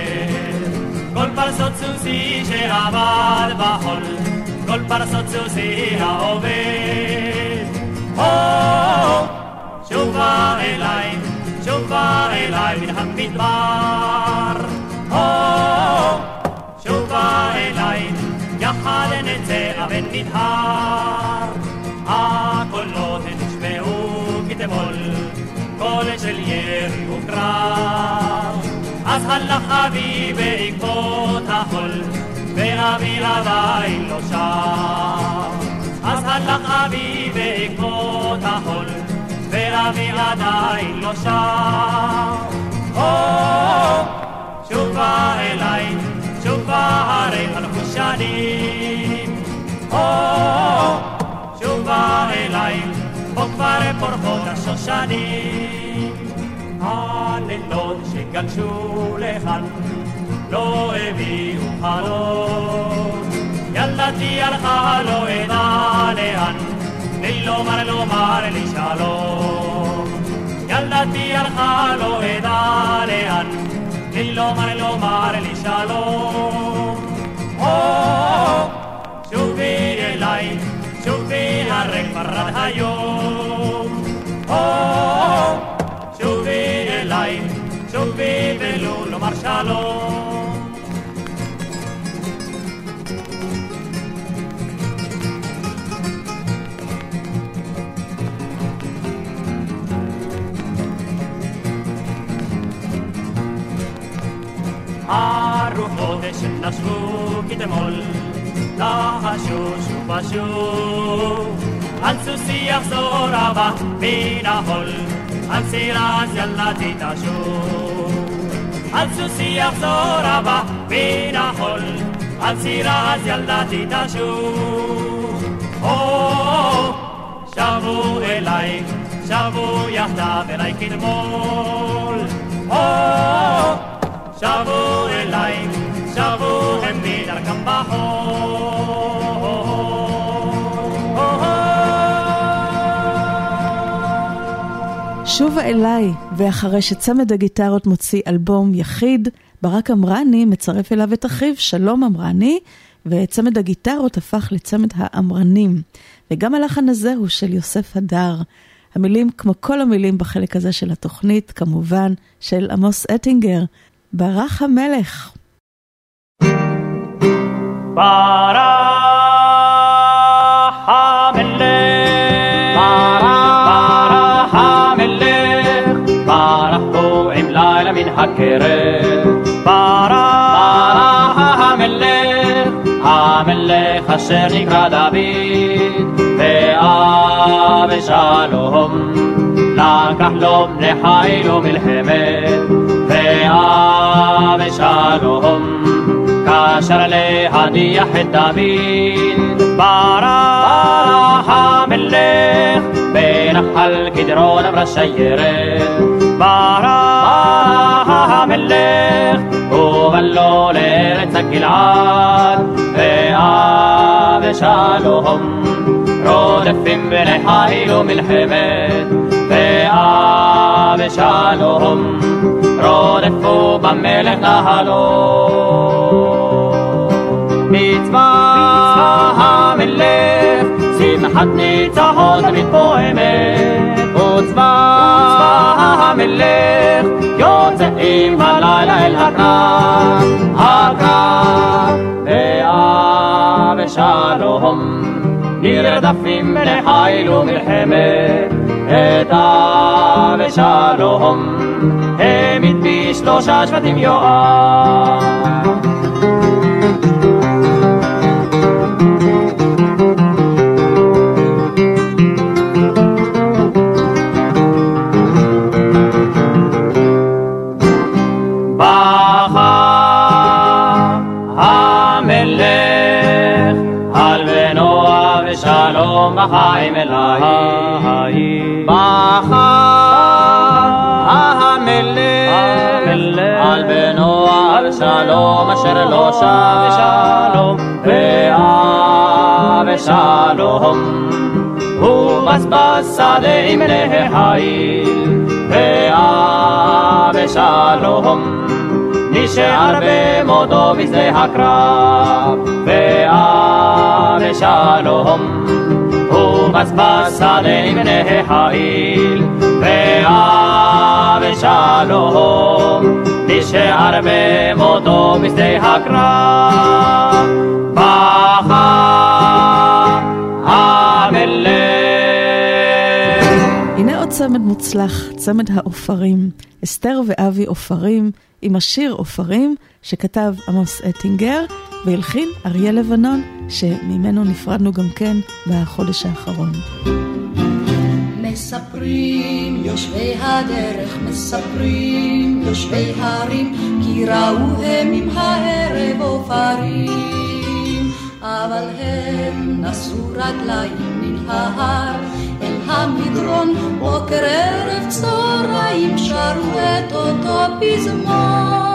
כל פרסות סוסי שעבר בחול, כל פרסות סוסי העובר. הו, שובה אליי, שובה אליי מן המדבר. הו, שובה אליי, יחד נצא אבן נדהר. הקולות נשמעו כתמול, קול של ילד. הלך אבי בעקבות החול, ואבי עדיין לא שם. אז הלך אבי בעקבות החול, ואבי עדיין לא שם. שובה אליי, שובה הרי חלפו שנים. שובה אליי, פה כבר פורחות השושנים. הלילות שגלשו לכאן לא הביאו חלום. ילדתי הלכה לא אדע לאן, לי לומר לומר לי שלום. ילדתי הלכה לא אדע לאן, לי לומר לומר לי שלום. שובי אליי, שובי הרי כבר עד היום. שובי אליי, שובי ולו לומר שלום. הרוחות שנשבו כתמול, לחשו שוב ושוב. על סוסי יחזור הבא מן החול, על סירס ילדתי תשוב. על סוסי יחזור הבא מן החול, על סירס ילדתי תשוב. שבו אליי, שבו יחדיו אליי כתמול. שבו אליי, שבו הם מדרכם בחול. שובה אליי, ואחרי שצמד הגיטרות מוציא אלבום יחיד, ברק אמרני מצרף אליו את אחיו, שלום אמרני, וצמד הגיטרות הפך לצמד האמרנים. וגם הלחן הזה הוא של יוסף הדר. המילים, כמו כל המילים בחלק הזה של התוכנית, כמובן, של עמוס אטינגר, ברח המלך. ברח המלך, ברח המלך, ברח פה עם לילה מן הכרת. ברח המלך, המלך אשר נקרא דוד, ואבשלום לקח לו בני חיל ומלחמת, ואבשלום קשר להדיח את דוד, ברח המלך, בנחל קדרון אמרה שיירת, ברח המלך, ובלו לארץ הגלעד, ואבשלום רודפים בני חיל ומלחמת, ואבשלום רודפו במלך נהלו. מצווה המלך, שמחת ניצחון תמיד פועמת. וצבא המלך, יוצאים בלילה אל הקרב, הקרב, ואבשלום. נרדפים בני חיל ומלחמת, את אבשלום. העמיד בשלושה שבטים יואב. בנו אבשלום בחיים אבשלום אשר לא שב שלום ואבשלום הוא בזבז שדה עם בני חיל ואבשלום נשאר במותו בשדה הקרב, ואבשלום הוא בזבז שדה עם בני חיל, ואבשלום נשאר במותו בשדה הקרב, בכה המלך. הנה עוד צמד מוצלח, צמד העופרים. אסתר ואבי עופרים עם השיר עופרים שכתב עמוס אטינגר והלחין אריה לבנון, שממנו נפרדנו גם כן בחודש האחרון. מספרים יושבי הדרך, מספרים יושבי הרים, כי ראו הם עם הערב עופרים. אבל הם נשאו רגליים מן ההר אל המדרון, בוקר ערב צהריים שרו את אותו פזמון.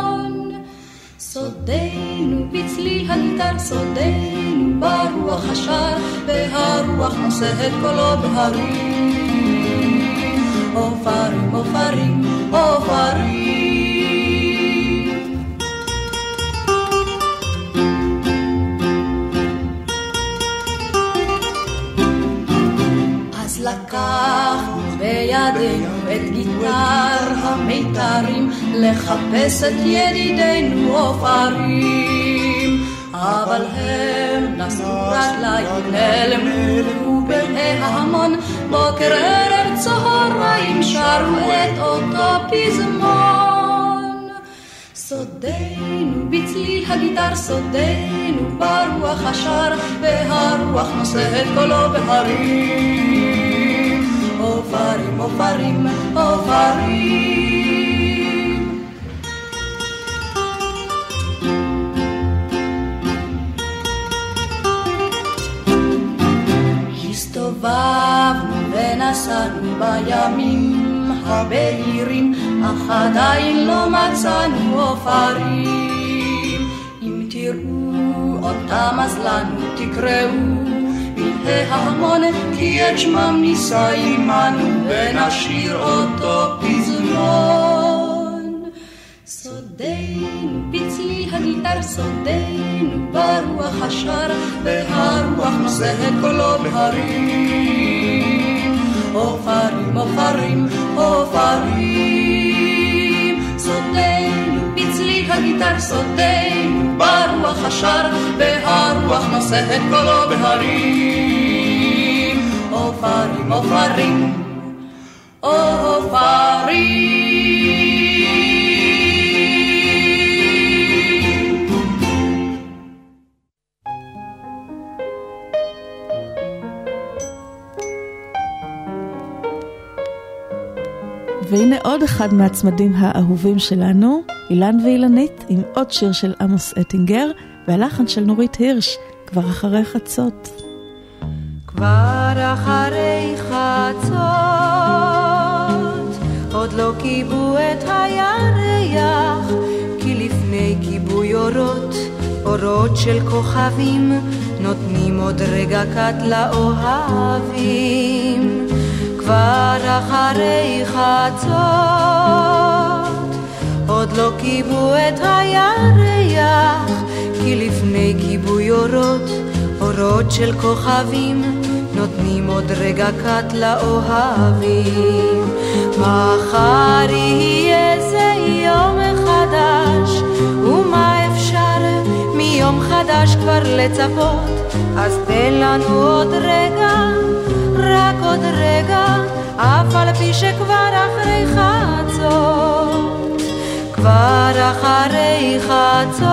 סודנו בצליל הגיטר, סודנו ברוח השר, והרוח נושא את קולו בהרים. עופרים, עופרים, עופרים. אז לקחנו בידינו גיטר המיתרים לחפש את ידידינו עופרים אבל הם נשאו רגליים נעלמו בין ההמון בוקר ערב צהריים שרו את אותו פזמון. סודנו בצליל הגיטר, סודנו ברוח השר, והרוח נושא את קולו בהרים. עופרים, עופרים, עופרים. הסתובבנו ונסענו בימים הבהירים, אך עדיין לא מצאנו עופרים. אם תראו אותם אז לנו תקראו מן ההמון, כי את שמם נישא עמנו ונשאיר אותו פזמון. סודנו בצליל הגיטר, סודנו ברוח השר, והרוח נושא את קולו בהרים. עופרים, עופרים, עופרים. סודנו הגיטר, סודנו ברוח השר, והרוח נושא את קולו בהרים. עופרים, עופרים, עופרים. והנה עוד אחד מהצמדים האהובים שלנו, אילן ואילנית, עם עוד שיר של עמוס אטינגר, והלחן של נורית הירש, כבר אחרי חצות. כבר אחרי חצות, עוד לא כיבו את הירח, כי לפני כיבוי אורות, אורות של כוכבים, נותנים עוד רגע קט לאוהבים. כבר אחרי חצות, עוד לא כיבו את הירח, כי לפני כיבוי אורות, אורות של כוכבים, נותנים עוד רגע קט לאוהבים. מחר יהיה זה יום חדש, ומה אפשר מיום חדש כבר לצפות? אז תן לנו עוד רגע, רק עוד רגע, אף על פי שכבר אחרי חצות, כבר אחרי חצות,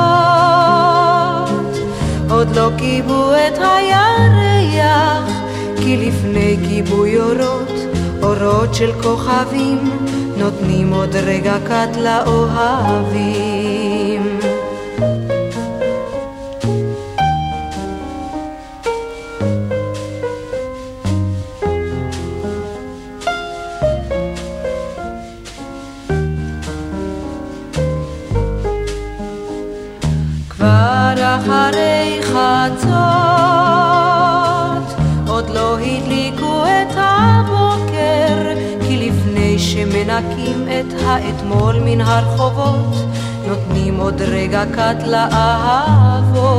עוד לא כיבו את הירח, כי לפני כיבוי אורות, אורות של כוכבים, נותנים עוד רגע קט לאוהבים. כבר אחרי חצות, עוד לא הדליקו את הבוקר, כי לפני שמנקים את האתמול מן הרחובות, נותנים עוד רגע קט לאהבות.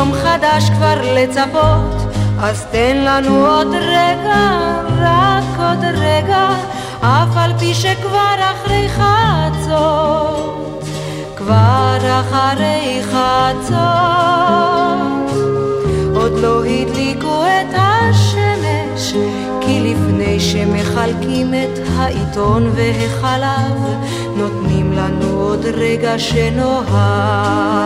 ליום חדש כבר לצפות, אז תן לנו עוד רגע, רק עוד רגע, אף על פי שכבר אחרי חצות, כבר אחרי חצות, עוד לא הדליקו את השמש, כי לפני שמחלקים את העיתון והחלב, נותנים לנו עוד רגע שנאהב.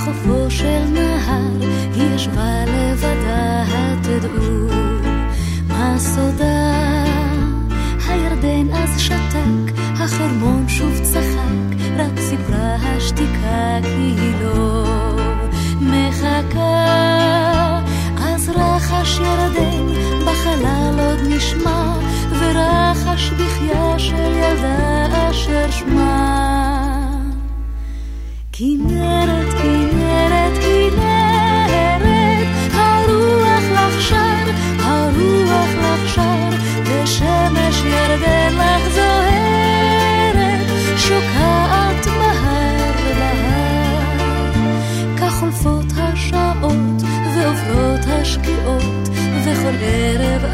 לחופו של נהר,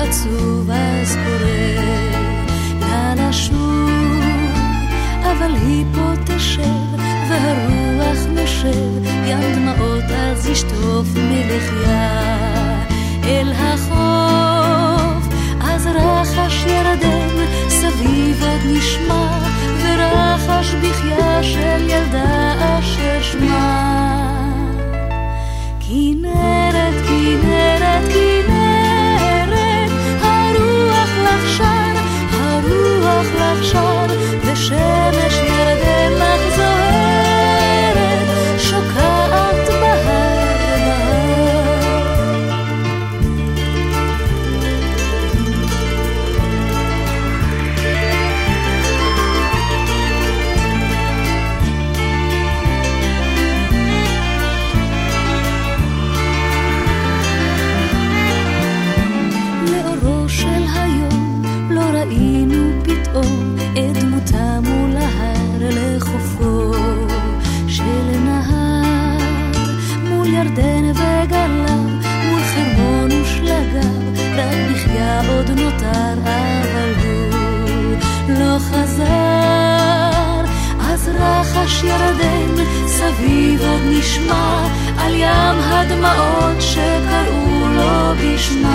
עצוב אז קורא לה לשוב, אבל היא פה תשב והרוח נושב, ים דמעות אז ישטוף מלחייה אל החוף, אז רחש ירדן סביב עוד נשמע, ורחש בחייה של ילדה אשר שמה. ירדן, סביב עוד נשמע על ים הדמעות שקראו לו בשמה.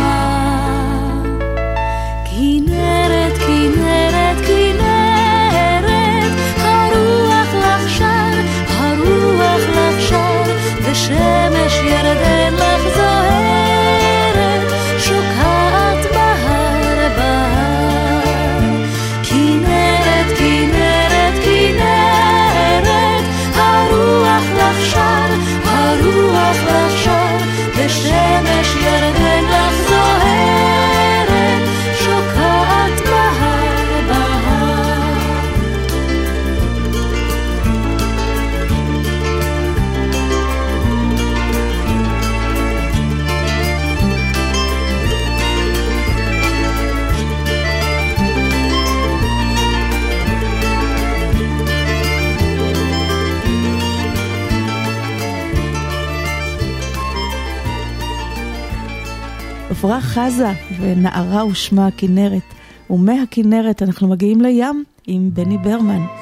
עברה חזה ונערה ושמה הכנרת, ומהכנרת אנחנו מגיעים לים עם בני ברמן.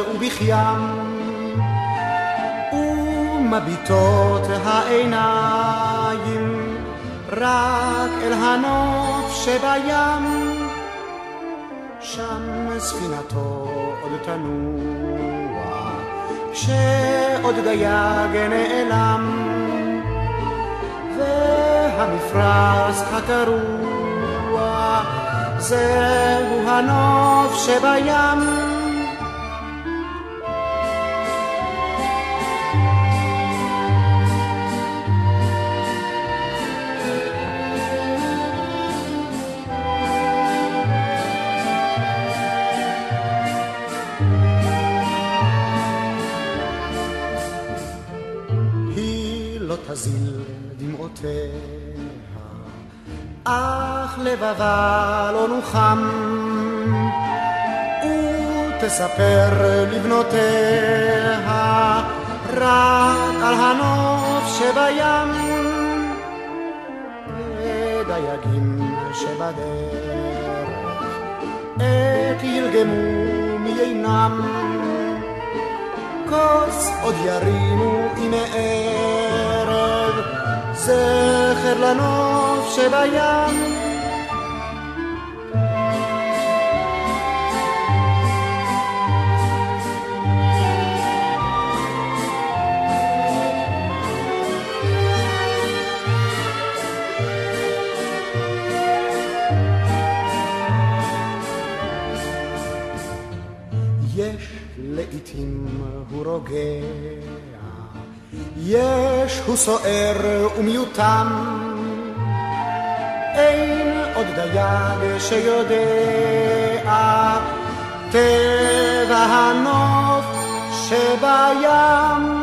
ובכיים, ומביטות העיניים רק אל הנוף שבים, שם ספינתו עוד תנוע, כשעוד דייג נעלם. והמפרש הקרוע זהו הנוף שבים אך לבבה לא נוחם, ותספר לבנותיה רק על הנוף שבים, ודייגים שבדרך, עת ירגמו מיינם. כוס עוד ירימו עם ערב, זכר לנוף שבים. לעתים הוא רוגע, יש הוא סוער ומיותם, אין עוד דייג שיודע טבע הנוף שבים.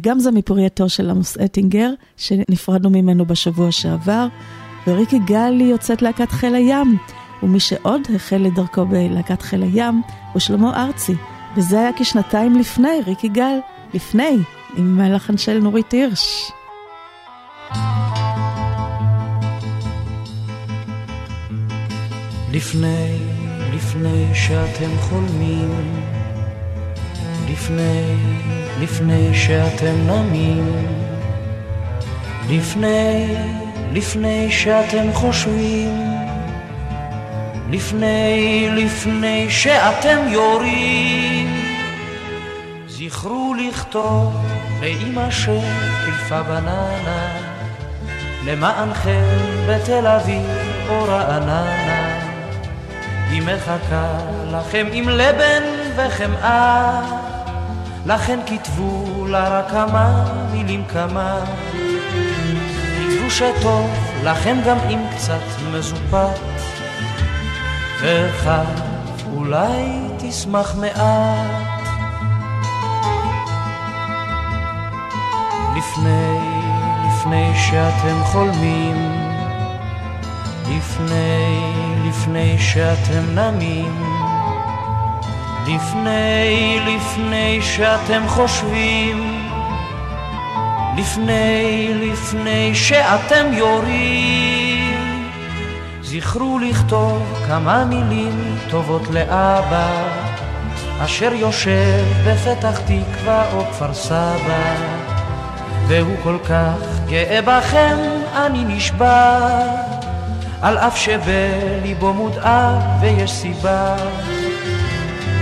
וגם זה מפורייתו של עמוס אטינגר, שנפרדנו ממנו בשבוע שעבר, וריקי גל היא יוצאת להקת חיל הים, ומי שעוד החל את דרכו בלהקת חיל הים הוא שלמה ארצי, וזה היה כשנתיים לפני, ריקי גל, לפני, עם הלחן של נורית הירש. לפני, לפני שאתם חולמים לפני, לפני שאתם נמים, לפני, לפני שאתם חושבים, לפני, לפני שאתם יורים, זכרו לכתוב לאמא שחילפה בננה, למענכם בתל אביב או רעננה, היא מחכה לכם עם לבן וחמאה. לכן כתבו לה רק כמה מילים כמה. כתבו שטוב, לכן גם אם קצת מזופת, וכך אולי תשמח מעט. לפני, לפני שאתם חולמים, לפני, לפני שאתם נמים, לפני, לפני שאתם חושבים, לפני, לפני שאתם יורים, זכרו לכתוב כמה מילים טובות לאבא, אשר יושב בפתח תקווה או כפר סבא, והוא כל כך גאה בכם, אני נשבע, על אף שבליבו מודאג ויש סיבה.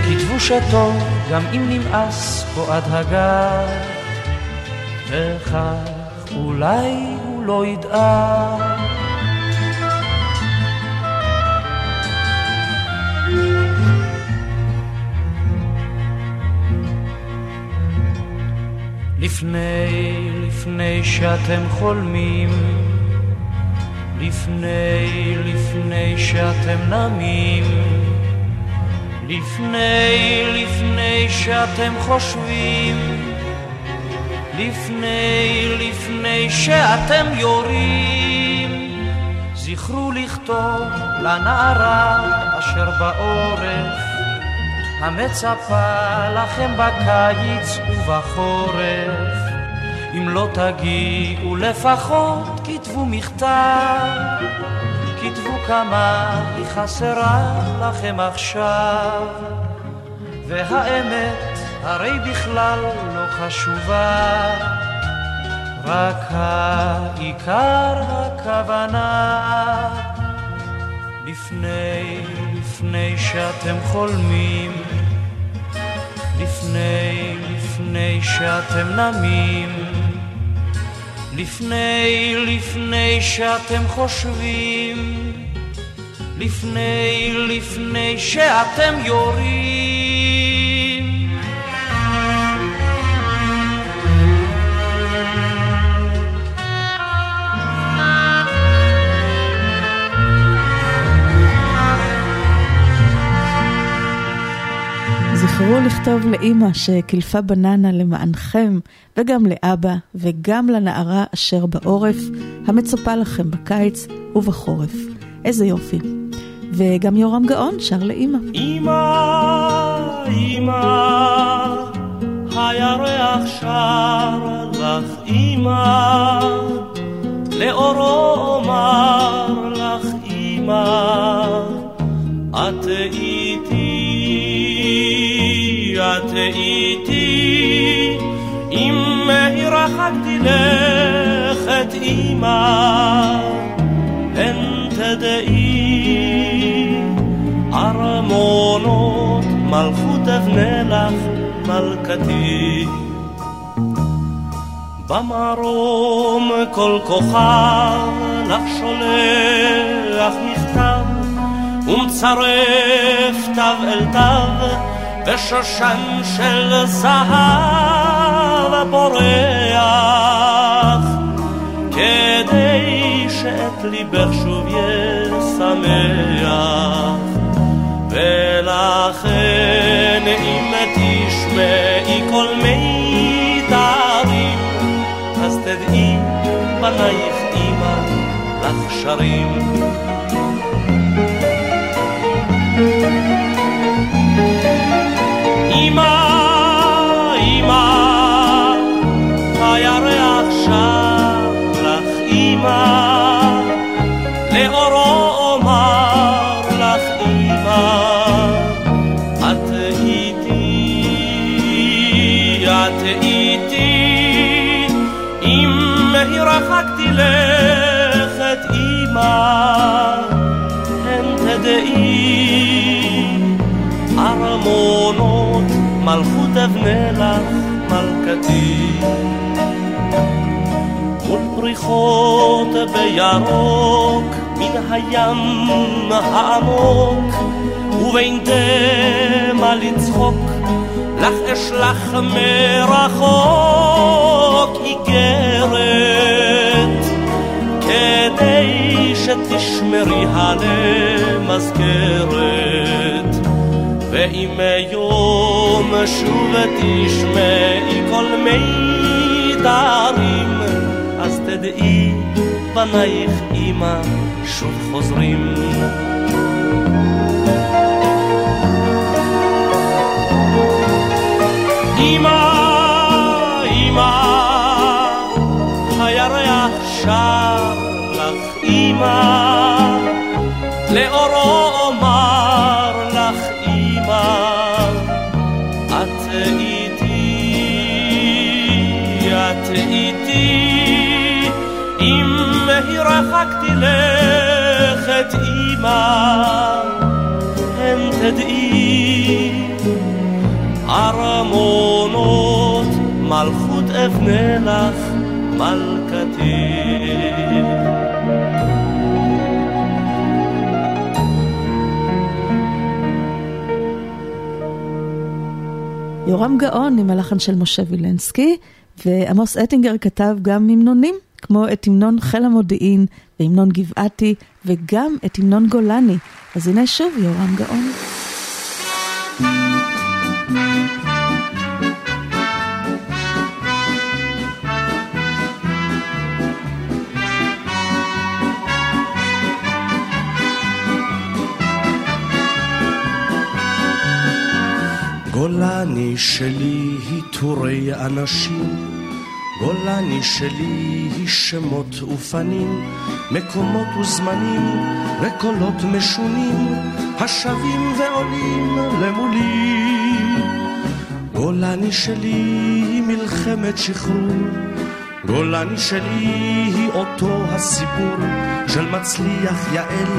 כתבו שטוב גם אם נמאס פה עד הגר, וכך אולי הוא לא ידאג. לפני, לפני שאתם חולמים, לפני, לפני שאתם נמים, לפני, לפני שאתם חושבים, לפני, לפני שאתם יורים, זכרו לכתוב לנערה אשר בעורף, המצפה לכם בקיץ ובחורף. אם לא תגיעו לפחות כתבו מכתב כתבו כמה היא חסרה לכם עכשיו, והאמת הרי בכלל לא חשובה, רק העיקר הכוונה. לפני, לפני שאתם חולמים, לפני, לפני שאתם נמים, לפני, לפני שאתם חושבים, לפני, לפני שאתם יורים. זכרו לכתוב לאימא שקילפה בננה למענכם, וגם לאבא, וגם לנערה אשר בעורף, המצפה לכם בקיץ ובחורף. איזה יופי. וגם יורם גאון שר לאימא. אימא, אימא, הירח שר לך אימא, לאורו אומר לך אימא, את איתי, את איתי, אם הרחקתי לכת אימא, פן תדעי, ארמונות מלכות אבנה לך מלכתי. במרום כל כוכב לך שולח מכתב ומצרף תו אל תו ושושן של זהב הבורח, כדי שאת ליבך שוב ישמח. ולכן אם תשמעי כל מיתרים, אז תדעי בנייך אימא לך שרים. לאורו אבנה לך מלכתי. מול פריחות בירוק, מן הים העמוק, ובין דמע לצחוק, לך אשלח מרחוק איגרת, כדי שתשמרי הלמזכרת. ואם יום שוב תשמעי כל מיתרים, אז תדעי בנייך אמא שוב חוזרים. אמא, אמא, הירח שר לך אמא, לאורו אמא, הן תדעי, ארמונות מלכות אבנה לך מלכתי. יורם גאון עם הלחן של משה וילנסקי, ועמוס אטינגר כתב גם המנונים, כמו את המנון חיל המודיעין, והמנון גבעתי, וגם את המנון גולני. אז הנה שוב יורם גאון. גולני שלי היא טורי אנשים, גולני שלי היא שמות ופנים, מקומות וזמנים וקולות משונים, השבים ועולים למולי. גולני שלי היא מלחמת שחרור, גולני שלי היא אותו הסיפור של מצליח יעל,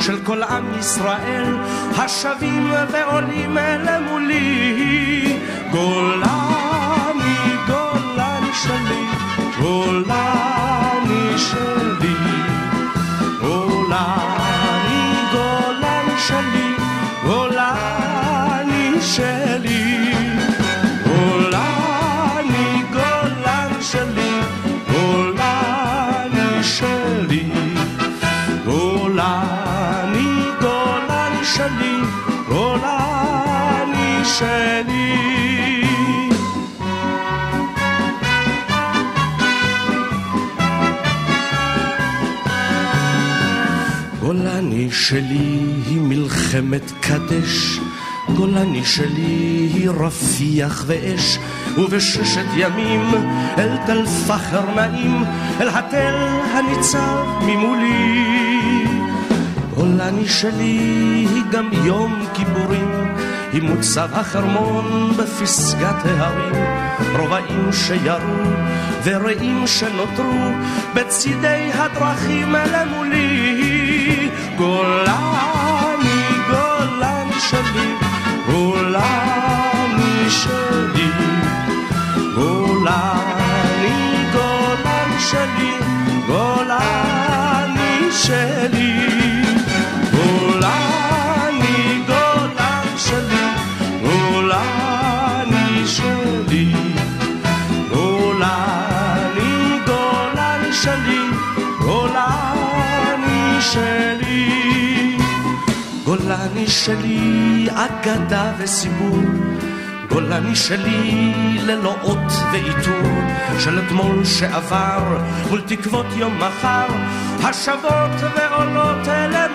של כל עם ישראל, השבים ועולים למולי. גולני, גולני שלי, שלי היא מלחמת קדש, גולני שלי היא רפיח ואש, ובששת ימים אל תל פחר נעים, אל התל הניצב ממולי. גולני שלי היא גם יום כיפורים, היא מוצב החרמון בפסגת ההרים, רובעים שירו ורעים שנותרו בצידי הדרכים למולי. גולני, גולני שלי, גולני שלי, גולני, גולני שלי, גולני שלי. שלי, אגדה וסיפור, גולני שלי ללא אות ועיטור של אתמול שעבר מול תקוות יום מחר השבות ועולות אלה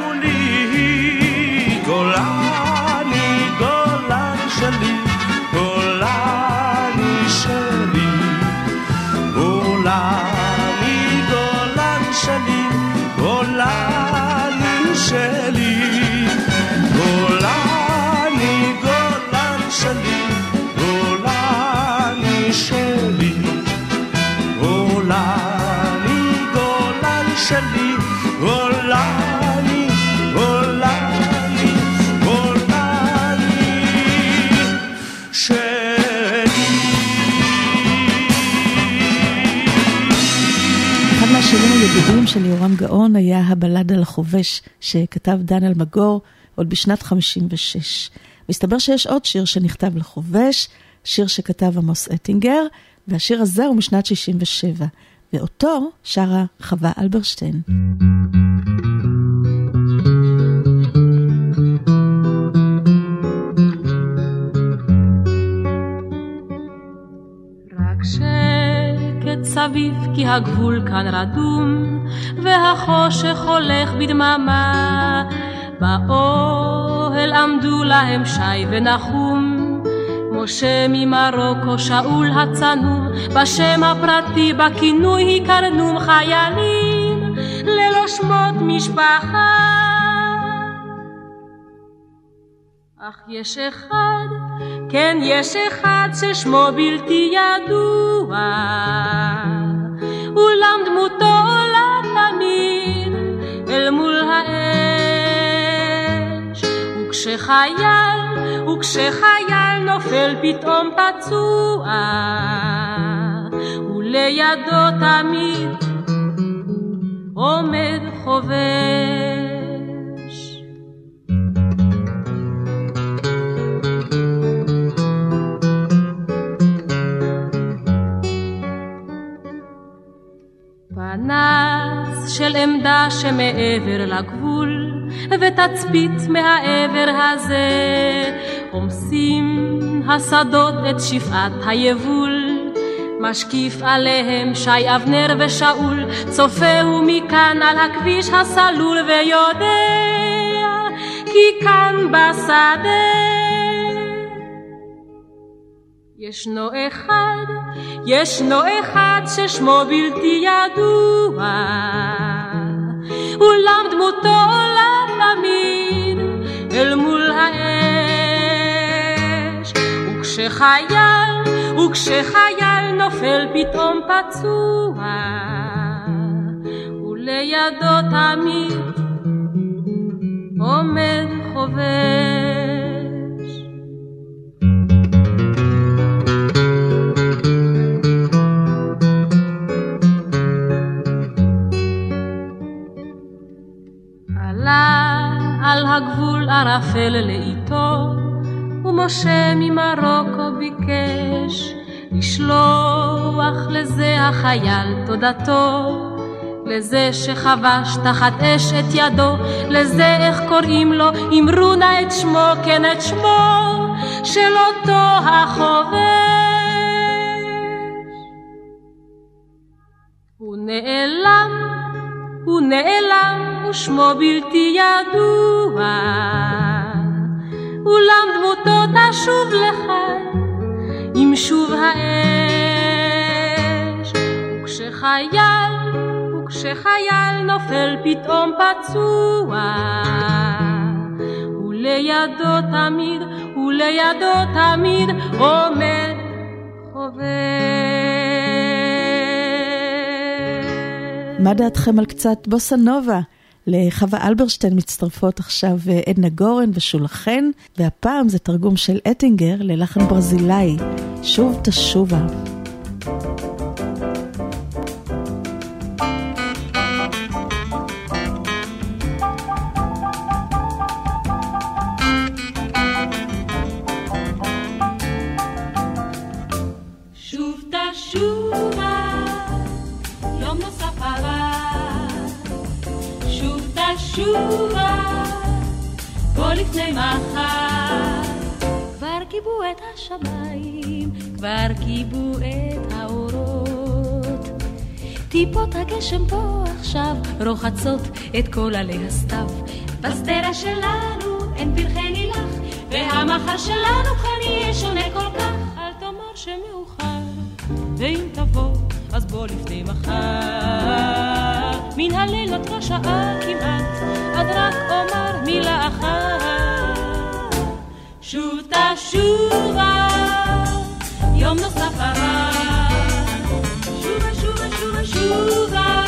הידידים של יורם גאון היה הבלד על החובש שכתב דן אלמגור עוד בשנת 56. מסתבר שיש עוד שיר שנכתב לחובש, שיר שכתב עמוס אטינגר, והשיר הזה הוא משנת 67, ואותו שרה חווה אלברשטיין. רק שקט סביב כי הגבול כאן רדום והחושך הולך בדממה באוהל עמדו להם שי ונחום משה ממרוקו, שאול הצנום, בשם הפרטי בכינוי הכרנום חיילים ללא שמות משפחה. אך יש אחד, כן יש אחד ששמו בלתי ידוע, אולם דמותו עולה תמיד אל מול האש, וכשחייל, וכשחייל נופל פתאום פצוע, ולידו תמיד עומד חובש. פנס של עמדה שמעבר לגבול, ותצפית מהעבר הזה, עומסים השדות את שפעת היבול. משקיף עליהם שי אבנר ושאול, צופה הוא מכאן על הכביש הסלול ויודע כי כאן בשדה ישנו אחד, ישנו אחד ששמו בלתי ידוע, אולם דמותו עולה תמיד אל מול האש, וכשחייל, וכשחייל נופל פתאום פצוע, ולידו תמיד עומד חובש. ערפל לאיתו, ומשה ממרוקו ביקש לשלוח לזה החייל תודתו, לזה שחבש תחת אש את ידו, לזה איך קוראים לו, אמרו נא את שמו, כן את שמו, של אותו החובש. הוא נעלם, הוא נעלם, ושמו בלתי ידוע, אולם דמותו תשוב לכאן, עם שוב האש, וכשחייל, וכשחייל נופל פתאום פצוע, ולידו תמיד, ולידו תמיד עומד חובש. מה דעתכם על קצת בוסה נובה? לחווה אלברשטיין מצטרפות עכשיו עדנה גורן ושולחן, והפעם זה תרגום של אטינגר ללחן ברזילאי, שוב תשובה. תשובה, בוא לפני מחר. כבר כיבו את השמיים, כבר כיבו את האורות. טיפות הגשם פה עכשיו רוחצות את כל עלי הסתיו. בסדרה שלנו אין פרחי נילח, והמחר שלנו כאן יהיה שונה כל כך. אל תאמר שמאוחר, ואם תבוא, אז בוא לפני מחר. מן הלילות כבר שעה כמעט, אז רק אומר מילה אחת. שוב תשובה, יום נוסף עבר. שובה, שובה, שובה, שובה,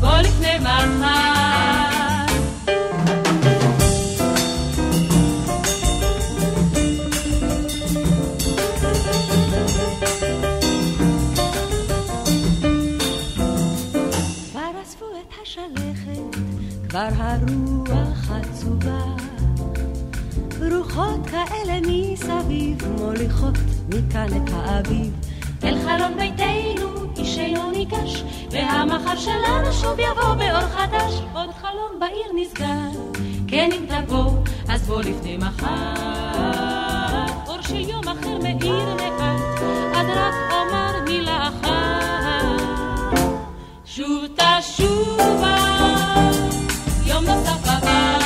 בוא לפני מחר. כבר הרוח עצובה. רוחות כאלה מסביב מוליכות מכאן את האביב. אל חלון ביתנו איש אינו ניגש, והמחר שלנו שוב יבוא באור חדש. עוד חלום בעיר נסגר, כן אם תבוא, אז בוא לפני מחר. אור של יום אחר מאיר מעט, אז רק אומר מילה אחת. שוב תשובה יום נוסף עבר.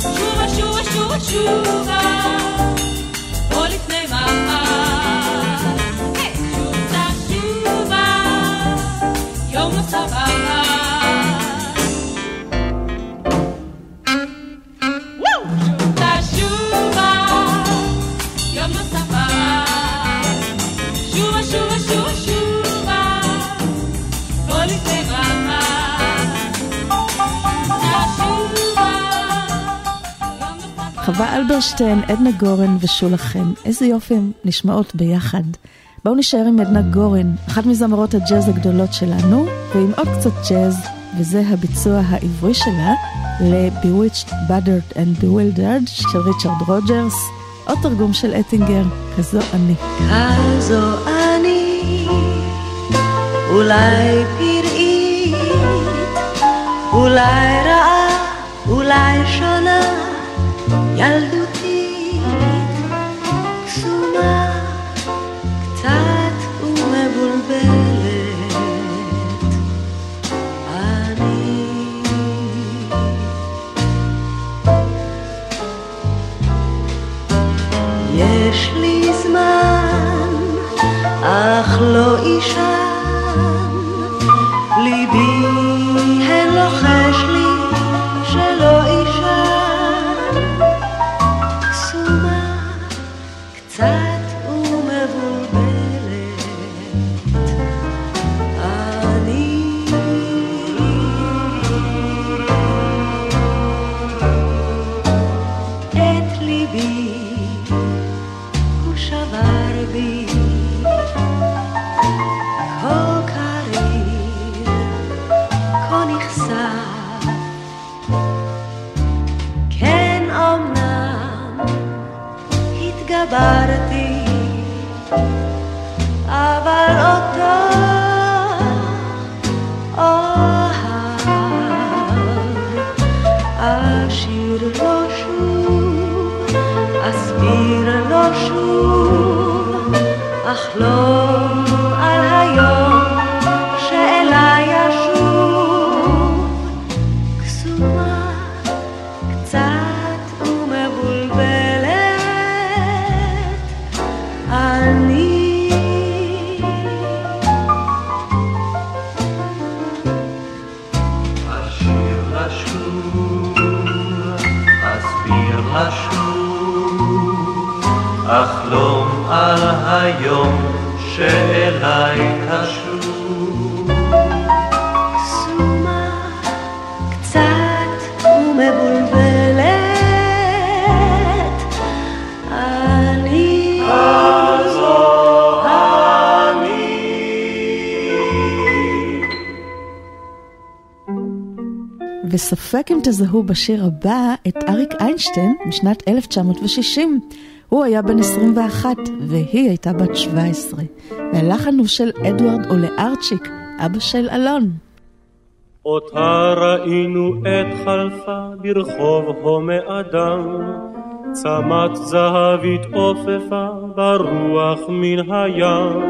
שובה, שובה, שובה, שובה, חווה אלברשטיין, עדנה גורן ושולה חן, איזה יופי הם נשמעות ביחד. בואו נשאר עם עדנה גורן, אחת מזמרות הג'אז הגדולות שלנו, ועם עוד קצת ג'אז, וזה הביצוע העברי שלה ל-Bewitched, Buttered and Bewildered של ריצ'רד רוג'רס, עוד תרגום של אטינגר, כזו אני. כזו אני, אולי פראית, אולי רעה, אולי שונה. ילדותית, קסומה, קצת ומבולבלת. אני יש לי זמן, אך לא אישן, תזהו בשיר הבא את אריק איינשטיין משנת 1960. הוא היה בן 21 והיא הייתה בת 17. והלחן הוא של אדוארד עולה ארצ'יק, אבא של אלון. אותה ראינו עת חלפה ברחוב הומה אדם, צמת זהבית עופפה ברוח מן הים,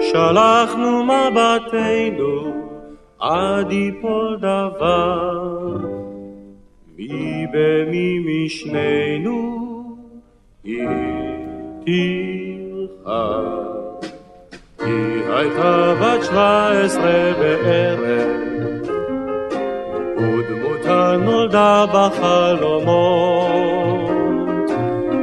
שלחנו מבטנו עד יפול דבר. מי במי משנינו היא תלחץ. היא הייתה בת שבע עשרה בערב, ודמותה נולדה בחלומות.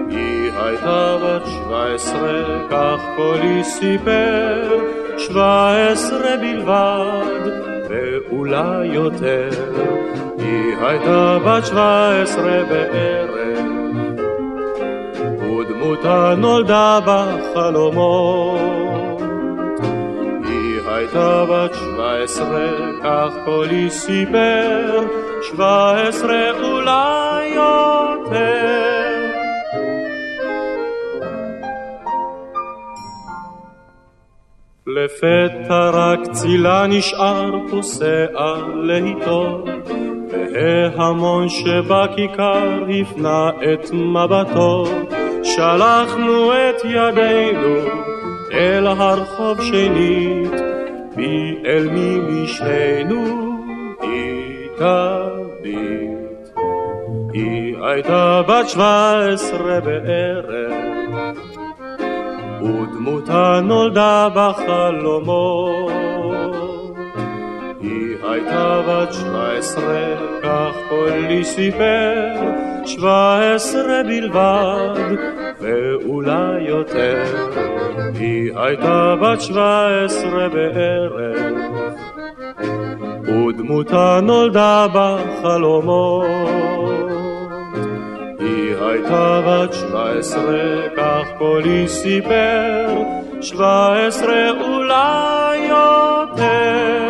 היא הייתה בת שבע עשרה, כך קולי סיפר, שבע עשרה בלבד, ואולי יותר. היא הייתה בת שבע עשרה בערב, ודמותה נולדה בחלומות. היא הייתה בת שבע עשרה, כך קולי סיפר, שבע עשרה אולי יותר. לפתע רק צילה נשאר פוסע לאיתו, וההמון שבכיכר הפנה את מבטו, שלחנו את ידינו אל הרחוב שנית, מי אל מי משנינו היא תביט. היא הייתה בת שבע עשרה בערב, ודמותה נולדה בחלומות. הייתה בת שבע עשרה, כך קולי סיפר, שבע עשרה בלבד, ואולי יותר. היא הייתה בת שבע עשרה בערב, ודמותה נולדה בחלומות. היא הייתה בת שבע עשרה, כך קולי סיפר, שבע עשרה אולי יותר.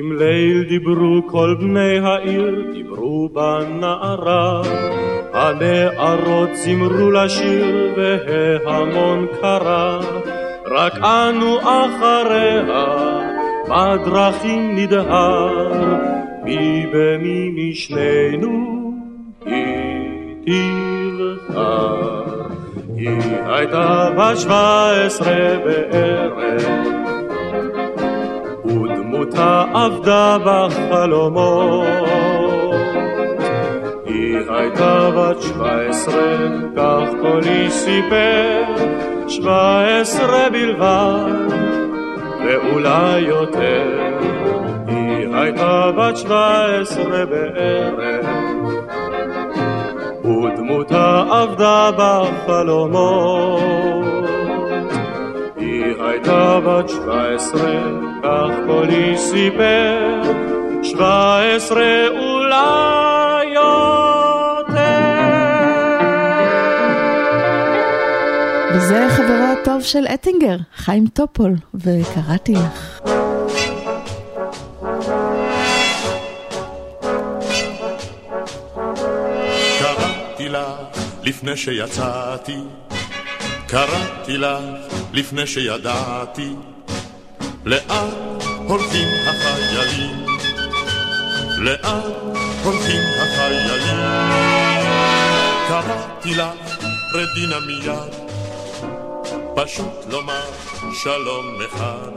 אם ליל דיברו כל בני העיר, דיברו בנערה. הנערות זמרו לשיר וההמון קרא, רק אנו אחריה בדרכים נדהר, מי במי משנינו היא תבחר. היא הייתה בת שבע עשרה בערב, ודמותה עבדה בחלומות. היא הייתה בת שבע עשרה, כך קולי סיפר, שבע עשרה בלבד, ואולי יותר. היא הייתה בת שבע עשרה בערב, ודמותה עבדה בחלומות. הייתה בת שבע עשרה, כך קולי סיפר, שבע עשרה אולי יותר. וזה חברו הטוב של אטינגר, חיים טופול, וקראתי לך. קראתי לך לפני שיצאתי, קראתי לך לפני שידעתי, לאן הולכים החיילים, לאן הולכים החיילים. קראתי לך רדינה מיד, פשוט לומר שלום אחד,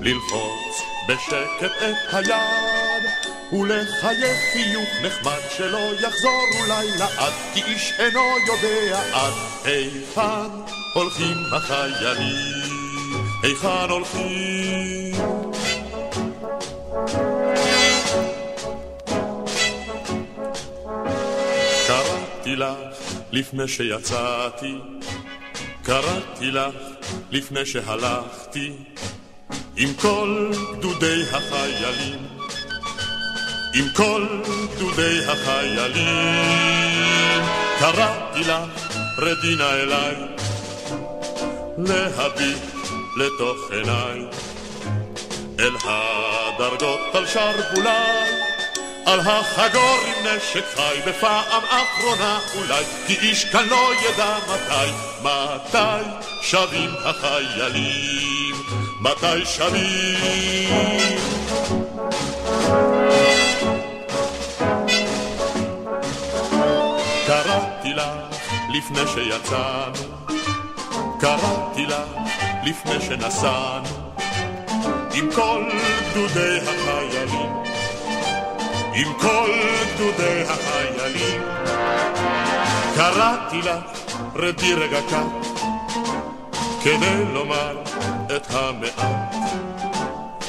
ללחוץ בשקט את היד. ולחייך חיוך נחמד שלא יחזור אולי לעד, כי איש אינו יודע עד היכן הולכים החיילים, היכן הולכים. קראתי לך לפני שיצאתי, קראתי לך לפני שהלכתי, עם כל גדודי החיילים. עם כל גדודי החיילים. קראתי לך, רדינה אליי, להביט לתוך עיניי, אל הדרגות על שרוולי, על החגור עם נשק חי, בפעם אחרונה אולי, כי איש כאן לא ידע מתי, מתי שבים החיילים, מתי שבים. לפני שיצאנו, קראתי לה לפני שנסענו, עם כל גדודי החיילים, עם כל גדודי החיילים. קראתי לה רדי רגע כאן, כדי לומר את המעט.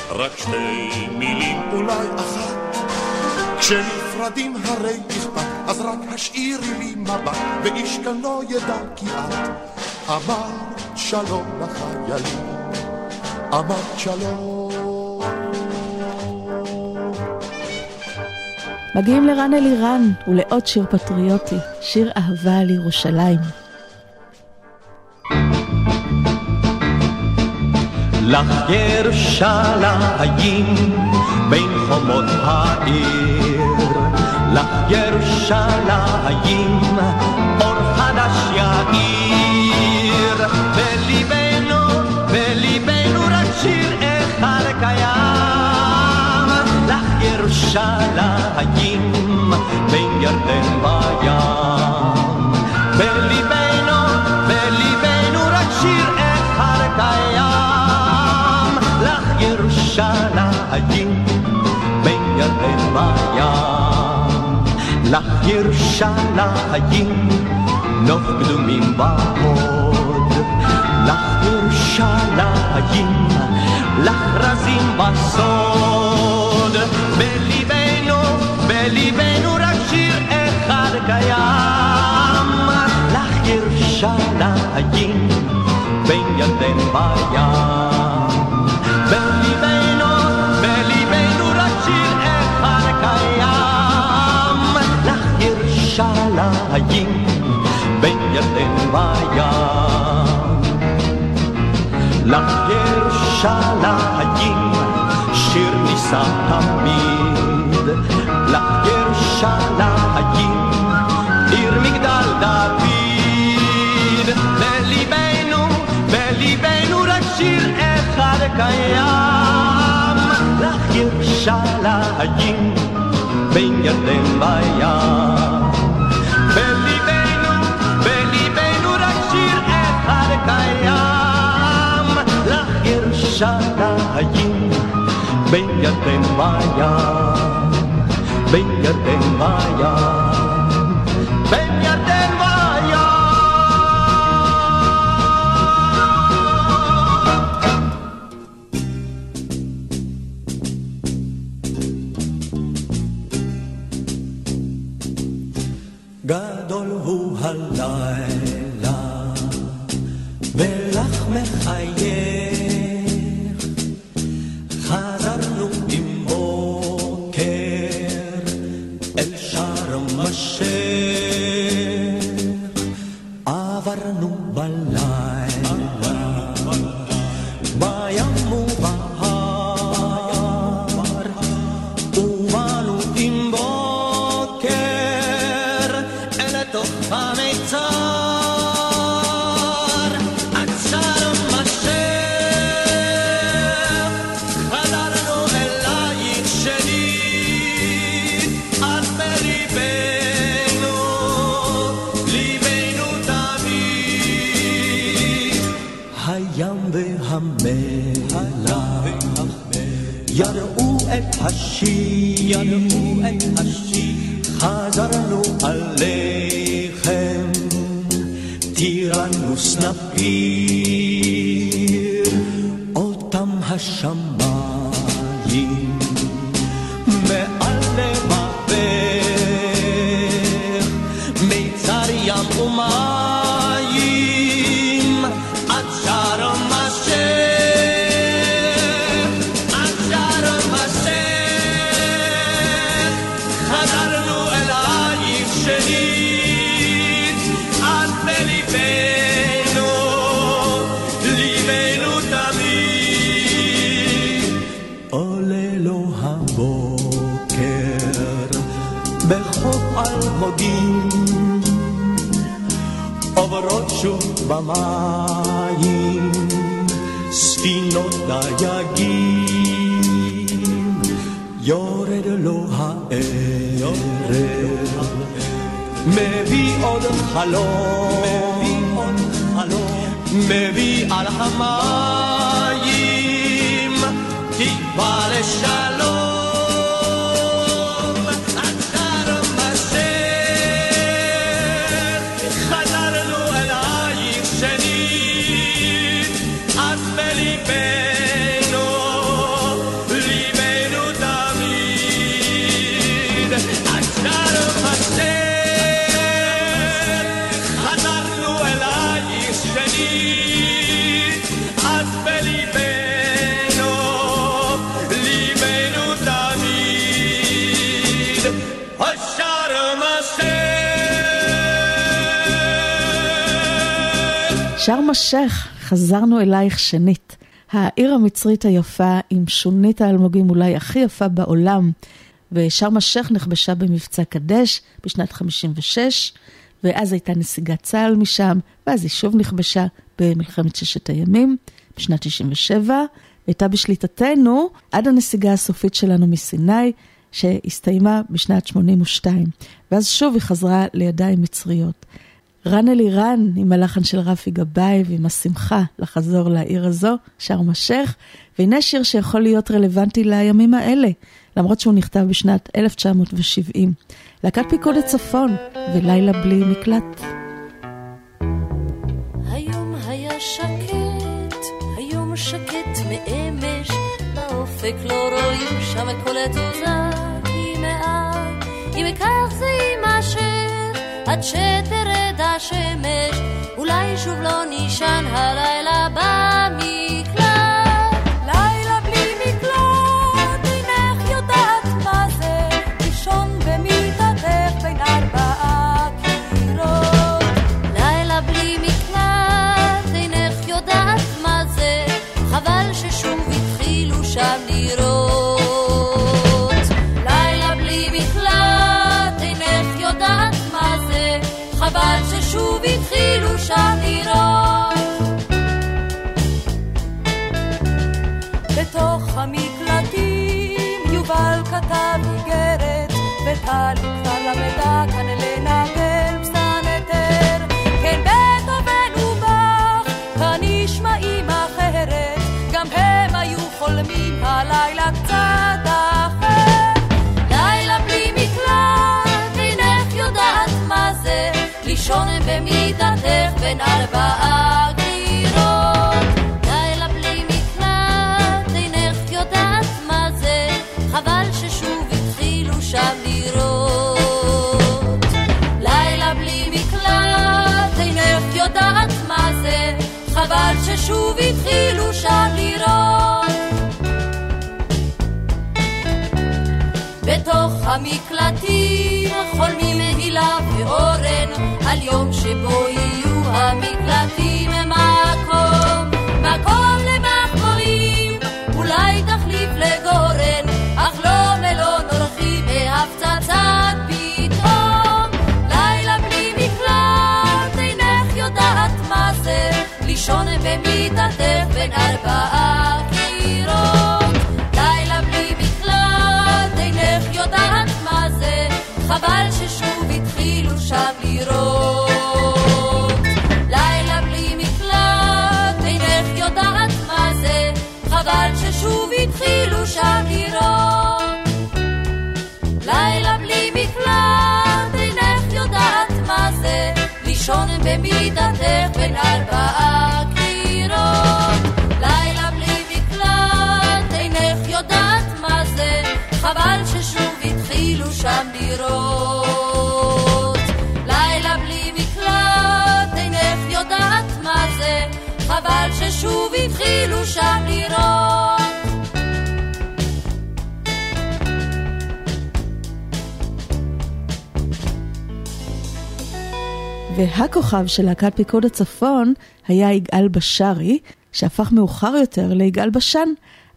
רק שתי מילים, אולי אחת. כשנפרדים הרי אכפת, אז רק השאירי לי מבט, ואיש כאן לא ידע כי את אמרת שלום לחיילים, אמרת שלום. מגיעים לרן אלירן ולעוד שיר פטריוטי, שיר אהבה על ירושלים. לך ירושלים בין חומות העיר, לך ירושלים אור חדש יאיר, בליבנו, בליבנו רק שיר אחד קיים, לך ירושלים בין ירדן בים, בליבנו, בליבנו רק שיר אחד קיים, לך ירושלים בין ירדן בים, לך ירושלים נוף קדומים בהוד, לך ירושלים, לך רזים בסוד, בליבנו, בליבנו רק שיר אחד קיים, לך ירושלים בין ירדן בים, ירושלים בין ירדן בים. לך ירושלים שיר נישא תמיד, לך ירושלים עיר מגדל דוד, בליבנו, בליבנו רק שיר אחד קיים, לך ירושלים בין ירדן בים. ירושלים בין ירדן בים, בין ירדן בים, ספינות דייגים, יורד לו הערב, מביא עוד חלום, מביא על המים. תקווה לשלום. שאר משך, חזרנו אלייך שנית. העיר המצרית היפה עם שונית האלמוגים אולי הכי יפה בעולם. ושארם א-שייח נכבשה במבצע קדש בשנת 56, ואז הייתה נסיגת צה"ל משם, ואז היא שוב נכבשה במלחמת ששת הימים, בשנת 97, והייתה בשליטתנו עד הנסיגה הסופית שלנו מסיני, שהסתיימה בשנת 82, ואז שוב היא חזרה לידיים מצריות. רן אלירן עם הלחן של רפי גבאי ועם השמחה לחזור לעיר הזו, שארם א-שייח, והנה שיר שיכול להיות רלוונטי לימים האלה, למרות שהוא נכתב בשנת 1970. להקת פיקוד הצפון ולילה בלי מקלט. היום היה שקט, היום שקט מאמש, באופק לא רואים שם כל התעוזה, כי מעט, אם כך זה יימשך, עד שתרד השמש, אולי שוב לא נישן הלילה במקלט. וטלי כבר למדה כאן לנגן פסנתר. כן, בטהובן ובך, כאן נשמעים אחרת, גם הם היו חולמים הלילה קצת אחר. לילה בלי מקלט, אינך יודעת מה זה, לישון במיטתך בין ארבעה המקלטים חולמים הילה ואורן על יום שבו יהיו המקלטים מקום, מקום למחמורים, אולי תחליף לגורן, אך לא מלון אורחים מהפצצת פתאום. לילה בלי מקלט, אינך יודעת מה זה, לישון במיטתך בין ארבעה לירות. לילה בלי מקלט, אינך יודעת מה זה, חבל ששוב התחילו שם לירות. והכוכב של להקת פיקוד הצפון היה יגאל בשארי, שהפך מאוחר יותר ליגאל בשן.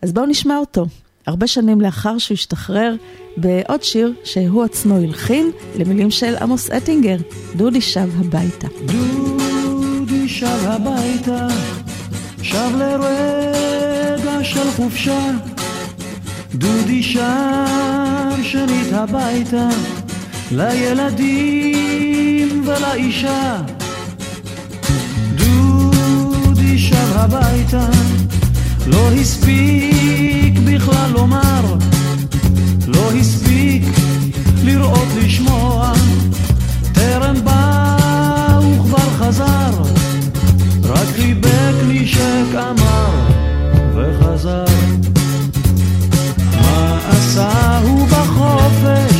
אז בואו נשמע אותו. הרבה שנים לאחר שהוא השתחרר, בעוד שיר שהוא עצמו הלחין, למילים של עמוס אטינגר, דודי שב הביתה. דודי שב הביתה, שב לרגע של חופשה. דודי שב שנית הביתה, לילדים ולאישה. דודי שב הביתה, לא הספיק בכלל לומר, לא הספיק לראות לשמוע, טרם בא וכבר חזר, רק חיבק נשק אמר וחזר. מה עשה הוא בחופש?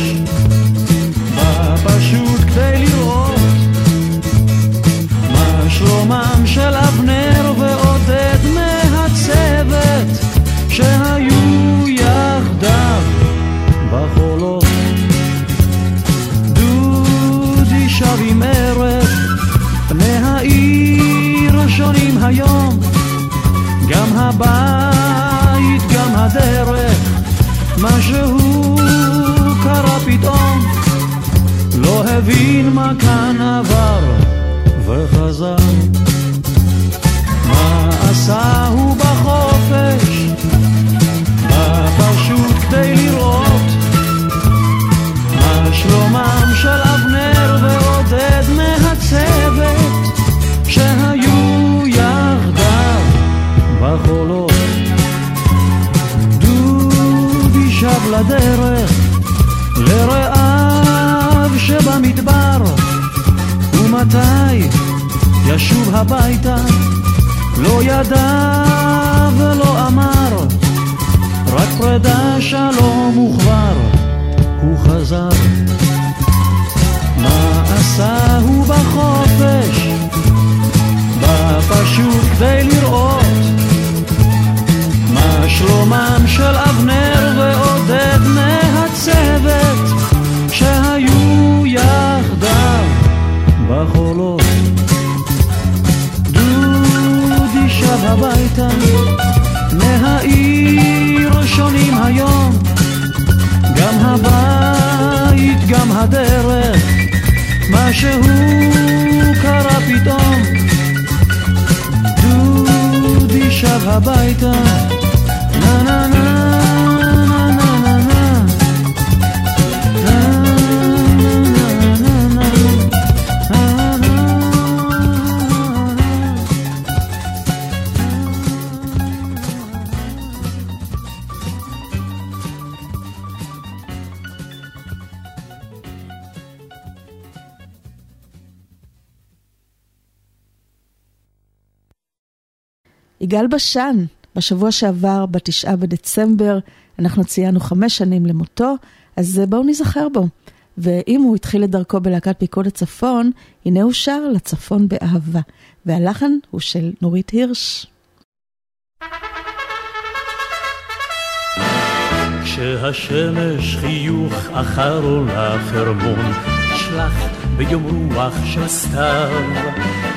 יגאל בשן, בשבוע שעבר, בתשעה בדצמבר, אנחנו ציינו חמש שנים למותו, אז בואו נזכר בו. ואם הוא התחיל את דרכו בלהקת פיקוד הצפון, הנה הוא שר לצפון באהבה. והלחן הוא של נורית הירש. כשהשמש חיוך אחר עולה חרמון, שלח ביום רוח של סתיו,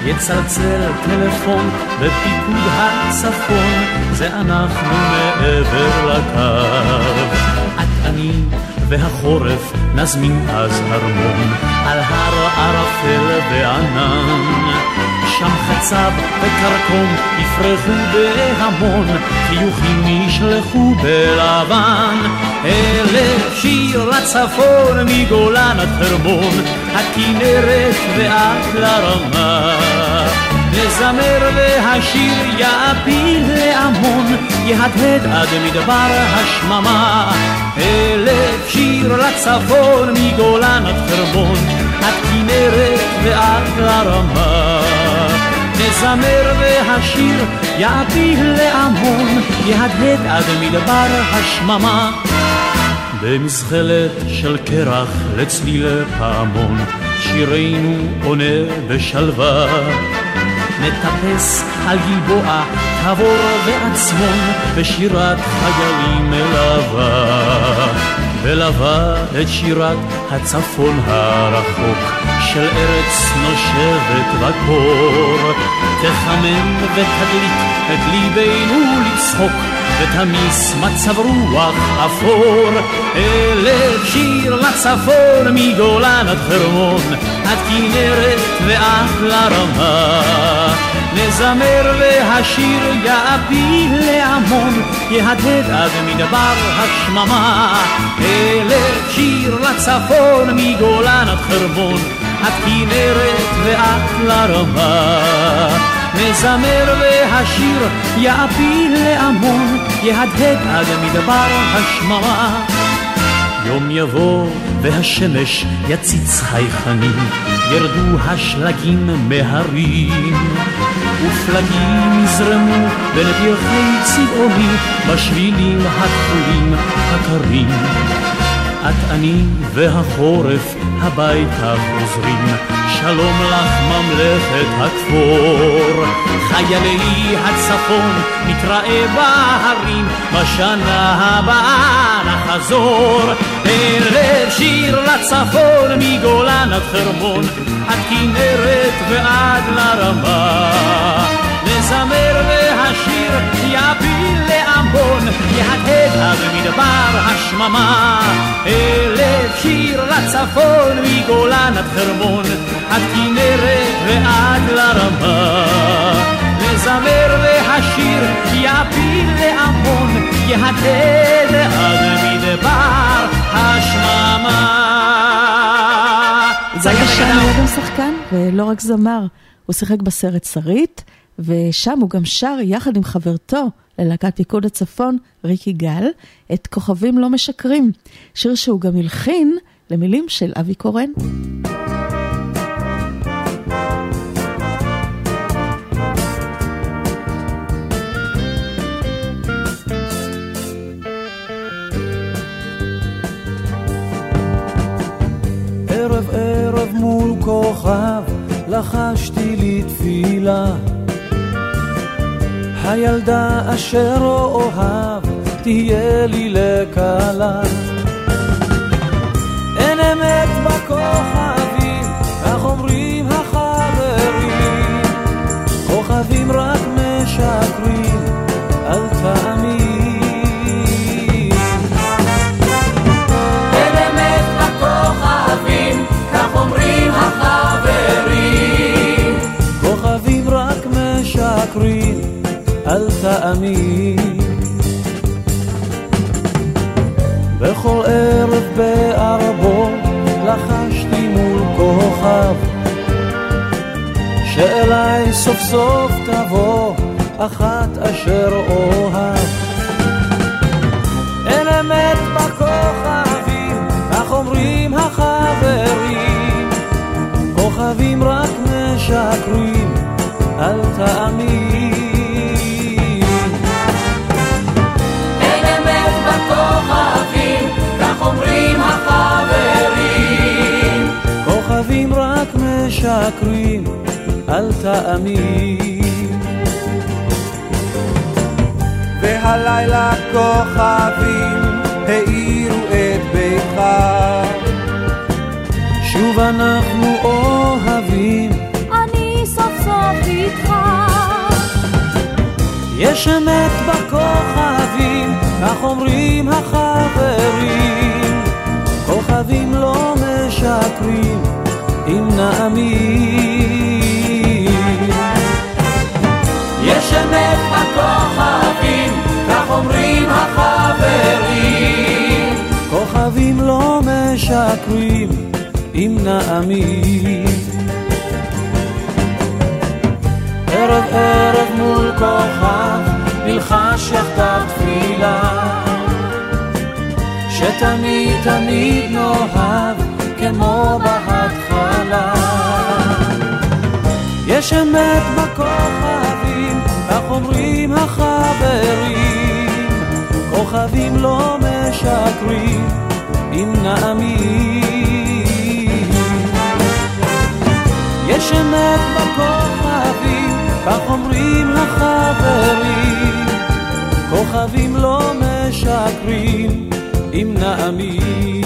יצלצל טלפון בפיקוד הצפון, זה אנחנו מעבר לקו. את אני והחורף נזמין אז הרמון, על הר ערפל וענן. שם חצב וקרקום יפרחו בהמון, חיוכים ישלחו בלבן. אלף שיר לצפון מגולן עד חרמון, הכנרת ואת לרמה. נזמר והשיר יעפיל להמון, יהדהד עד מדבר השממה. אלף שיר לצפון מגולן עד חרמון, עד כנרת ועד לרמה. נזמר והשיר יעפיל להמון, יהדהד עד מדבר השממה. במזחלת של קרח לצליל פעמון, שירנו עונה בשלווה. נטפס על גלבוע, תבור ועצמון, בשירת חיילים מלווה. ולווה את שירת הצפון הרחוק, של ארץ נושבת בקור. תחמם ותדליק את ליבנו לצחוק, ותמיס מצב רוח אפור. אלף שיר לצפון מגולן עד חרמון, עד כנרת ועד לרמה. נזמר והשיר יעפיל להמון, יהדהד עד מדבר השממה. אלף שיר לצפון מגולן עד חרמון, עד כנרת ועד לרמה. נזמר והשיר יעפיל להמון, יהדהד עד מדבר השממה. יום יבוא והשמש יציץ חייכנים, ירדו השלגים מהרים, ופלגים יזרמו בין פרחי צבעוני, בשבילים הכחולים הקרים. את אני והחורף הביתה חוזרים, שלום לך ממלכת הכפור. חיילי הצפון נתראה בהרים, בשנה הבאה נחזור. ערב שיר לצפון מגולן עד חרמון, עד כנרת ועד לרמה. נזמר והשיר יפיל לעמון, יהדהד עד מדבר השממה. אלף שיר לצפון מגולן עד חרמון, עד כנרת ועד לרמה. נזמר והשיר יפיל לעמון, יהדהד עד מדבר השממה. שם היה גם שחקן, ולא רק זמר. הוא שיחק בסרט שרית, ושם הוא גם שר יחד עם חברתו ללהקת פיקוד הצפון, ריקי גל, את כוכבים לא משקרים, שיר שהוא גם הלחין למילים של אבי קורן. ערב ערב מול כוכב לחשתי לי תפילה הילדה אשר אוהב תהיה לי לכלה אין אמת בכוכבים, אל תאמין. בכל ערב בערבו לחשתי מול כוכב, שאליי סוף סוף תבוא אחת אשר אוהב. אין אמת בכוכבים, כך אומרים החברים, כוכבים רק משקרים, אל תאמין. אמת בכוכבים, כך אומרים החברים. כוכבים רק משקרים, אל תאמין. והלילה כוכבים האירו את ביתך. שוב אנחנו אוהבים, אני סוף סוף איתך. יש אמת בכוכבים, כך אומרים החברים. כוכבים לא משקרים, אם נאמין. יש אמת בכוכבים, כך אומרים החברים. כוכבים לא משקרים, אם נאמין. ערב ערב מול כוכב, נלחש יחדיו תפילה. שתמיד תמיד נאהב, כמו בהתחלה. יש אמת בכוכבים, כך אומרים החברים. כוכבים לא משקרים, אם נאמין. יש אמת בכוכבים, כך אומרים החברים. כוכבים לא משקרים, אם נאמין.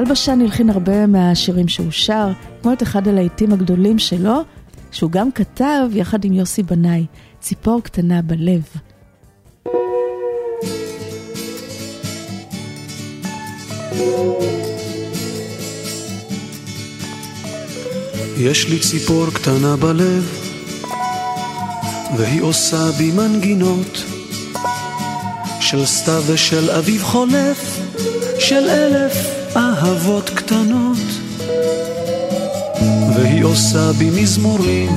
יגאל בשן הלחין הרבה מהשירים שהוא שר, כמו את אחד הלהיטים הגדולים שלו, שהוא גם כתב יחד עם יוסי בנאי, ציפור קטנה בלב. יש לי ציפור קטנה בלב, והיא עושה בי מנגינות של סתיו ושל אביב חולף, של אלף אהבות קטנות. והיא עושה בי מזמורים,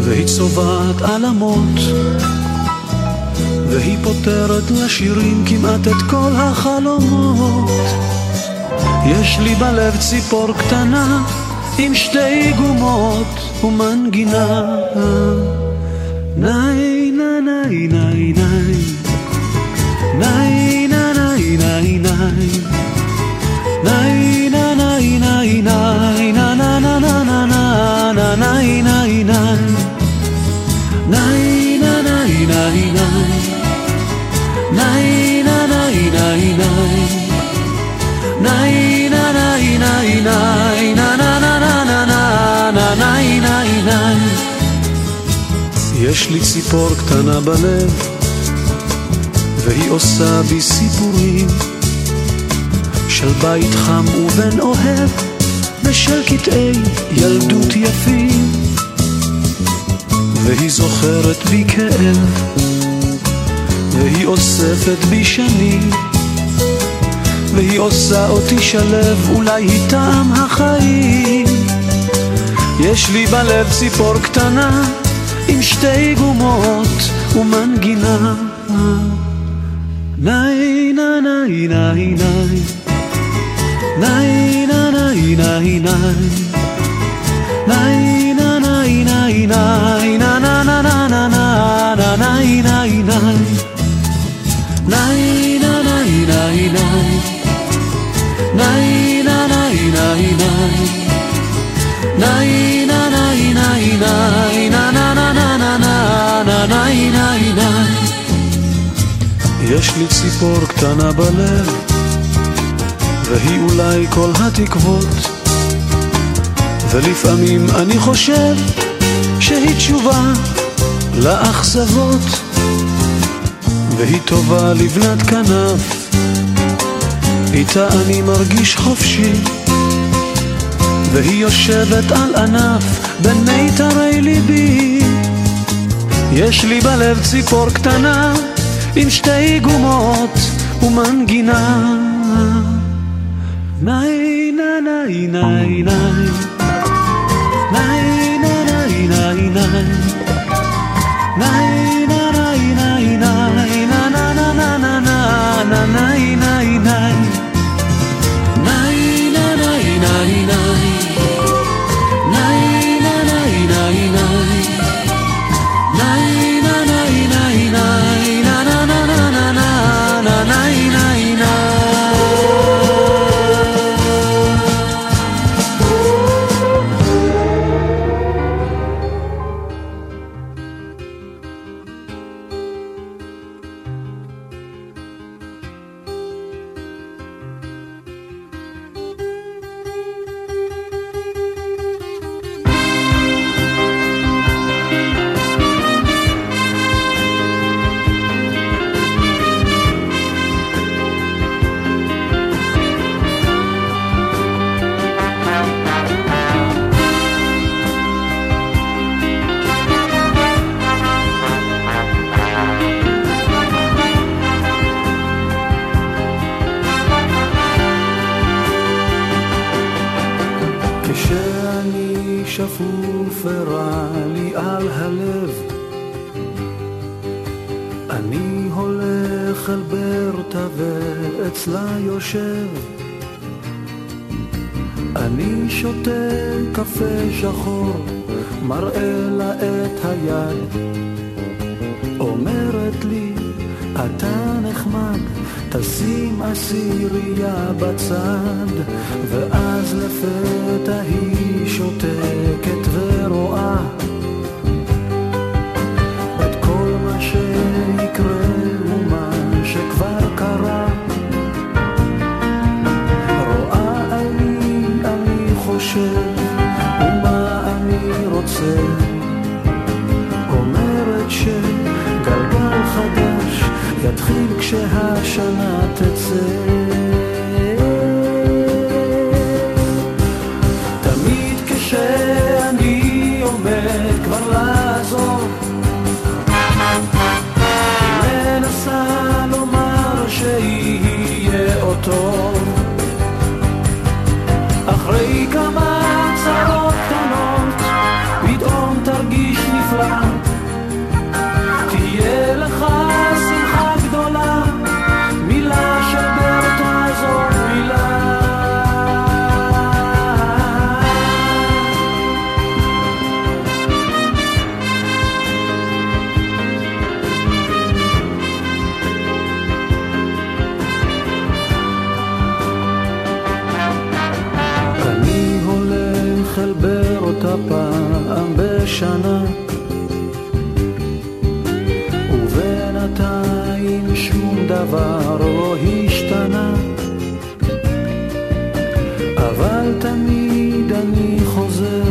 והיא צובעת עלמות, והיא פותרת לשירים כמעט את כל החלומות. יש לי בלב ציפור קטנה עם שתי גומות ומנגינה. ניי ניי ניי ניי ניי יש לי ציפור קטנה בלב והיא עושה בי סיפורים של בית חם ובן אוהב ושל קטעי ילדות יפים והיא זוכרת בי כאב והיא אוספת בי שנים והיא עושה אותי שלב, אולי היא טעם החיים. יש לי בלב ציפור קטנה עם שתי גומות ומנגינה. ניי ניי ניי ניי ניי ניי ניי ניי ניי ניי ניי ניי נה יש לי ציפור קטנה בלב והיא אולי כל התקוות. ולפעמים אני חושב שהיא תשובה לאכזבות והיא טובה לבנת כנף. איתה אני מרגיש חופשי והיא יושבת על ענף בין מיתרי ליבי. יש לי בלב ציפור קטנה עם שתי גומות ומנגינה. ניי ניי ניי ניי ניי. ניי ניי ניי ואצלה יושב. אני שותה קפה שחור מראה לה את היד. אומרת לי אתה נחמד תשים עשירייה בצד ואז לפתע היא שותקת ורואה হাসনা דבר לא השתנה. אבל תמיד אני חוזר,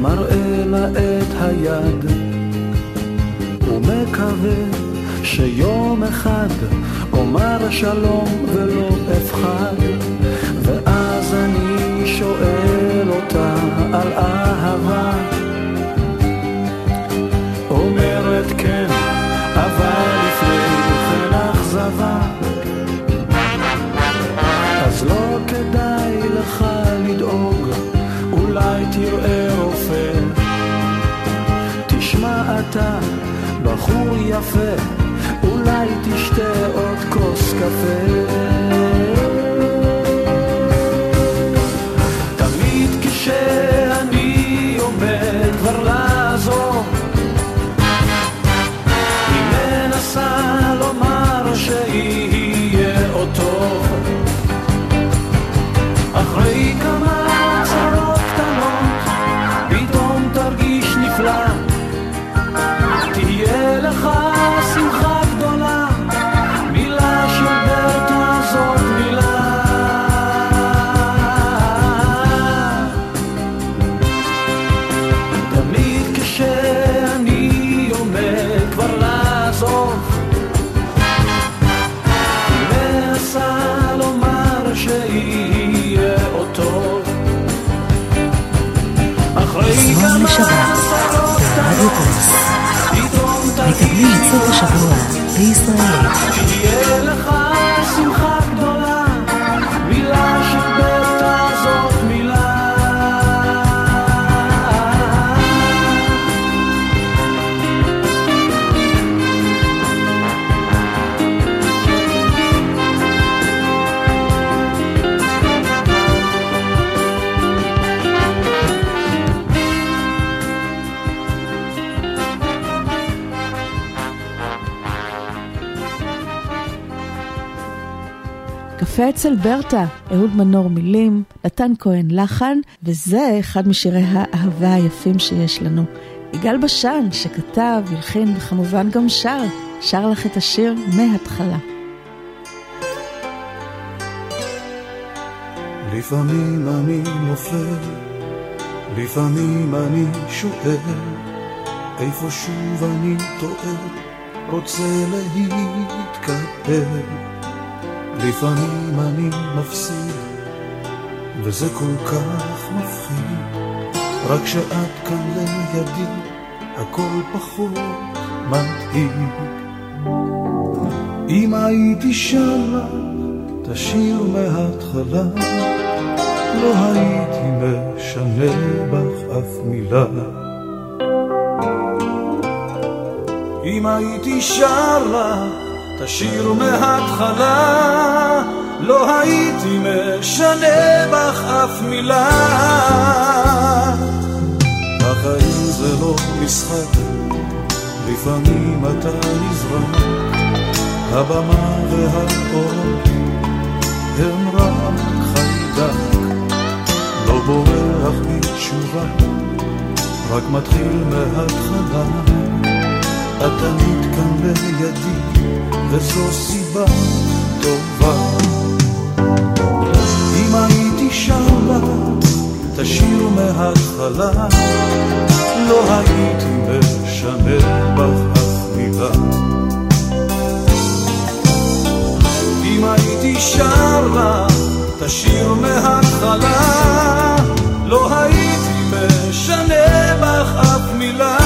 מראה לה את היד ומקווה שיום אחד אומר שלום ולא אפחד. ואז אני שואל אותה על אהבה. אומרת כן, כדאי לך לדאוג, אולי תראה רופא. תשמע אתה, בחור יפה, אולי תשתה עוד כוס קפה קפה אצל ברטה, אהוד מנור מילים, נתן כהן לחן, וזה אחד משירי האהבה היפים שיש לנו. יגאל בשן, שכתב, הלחין וכמובן גם שר, שר לך את השיר מההתחלה. לפעמים אני נופל, לפעמים אני שואל, איפה שוב אני טועה, רוצה להתקפל. לפעמים אני מפסיד, וזה כל כך מפחיד, רק שאת כאן לידי, הכל פחות מדאיג. אם הייתי שרה, תשיר מההתחלה, לא הייתי משנה בך אף מילה. אם הייתי שר לך, תשיר מההתחלה, לא הייתי משנה בך אף מילה. החיים זה לא משחק, לפעמים אתה נזרק, הבמה והאורות הם רק חיידק, לא בורח בתשובה, רק מתחיל מההתחלה. אתה נתקן בידי, וזו סיבה טובה. אם הייתי שם לה, לא תשאיר מההתחלה, לא הייתי משנה בך אף מילה. אם הייתי שר לה, תשאיר מההתחלה, לא הייתי משנה בך אף מילה.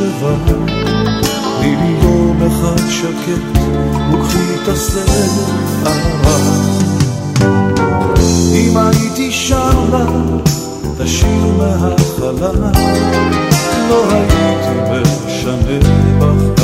לבד, בלי במקום אחד שקט, וקחי את הסרט הרע. אם הייתי שמה, תשאיר מההתחלה, לא הייתי משנה בך.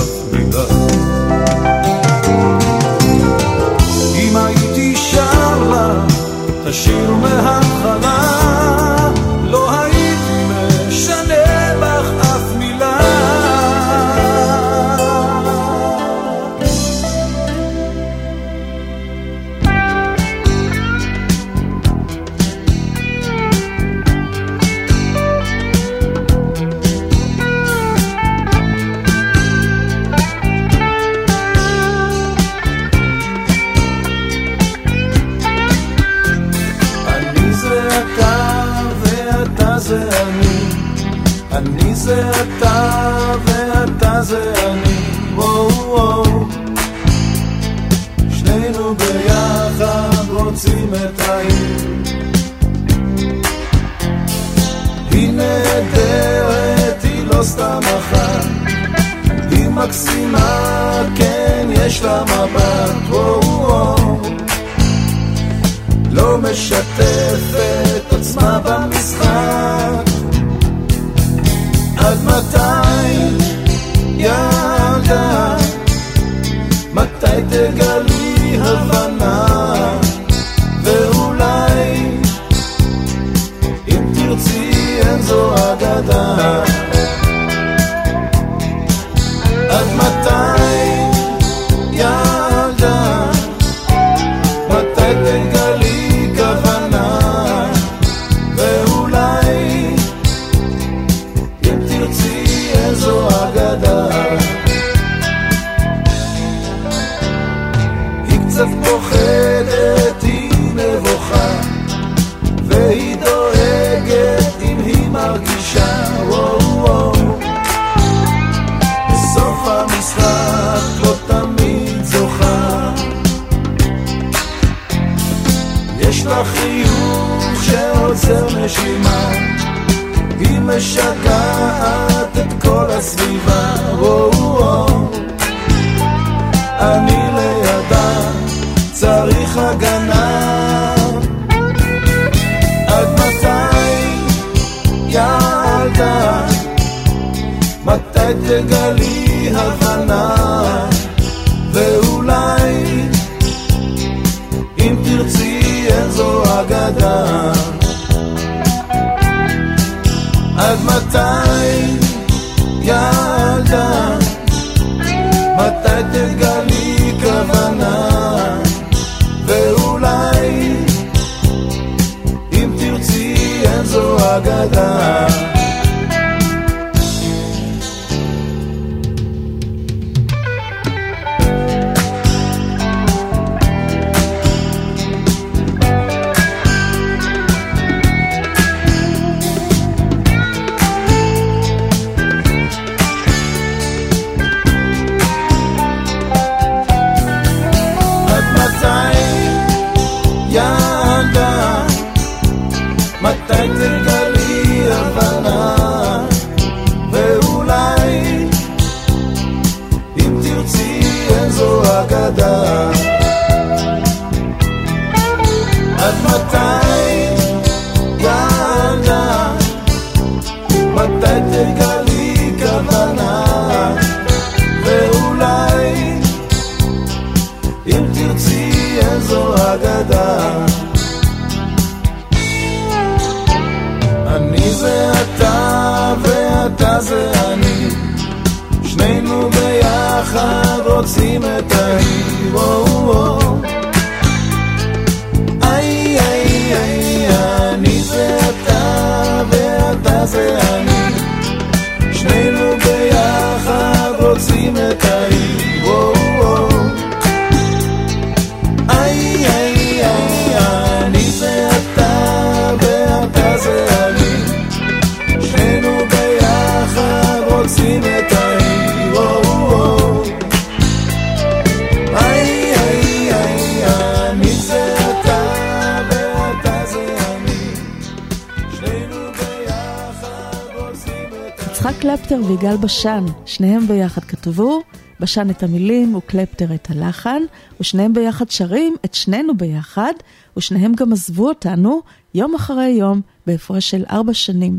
בשן, שניהם ביחד כתבו, בשן את המילים וקלפטר את הלחן, ושניהם ביחד שרים את שנינו ביחד, ושניהם גם עזבו אותנו יום אחרי יום בהפרש של ארבע שנים.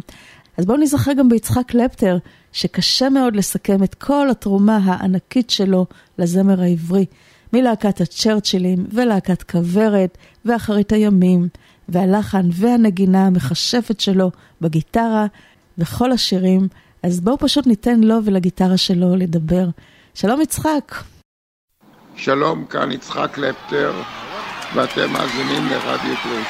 אז בואו נזכר גם ביצחק קלפטר, שקשה מאוד לסכם את כל התרומה הענקית שלו לזמר העברי, מלהקת הצ'רצ'ילים ולהקת כוורת ואחרית הימים, והלחן והנגינה המכשפת שלו בגיטרה וכל השירים אז בואו פשוט ניתן לו ולגיטרה שלו לדבר. שלום יצחק. שלום, כאן יצחק קלפטר, ואתם מאזינים לרדיו פלוס.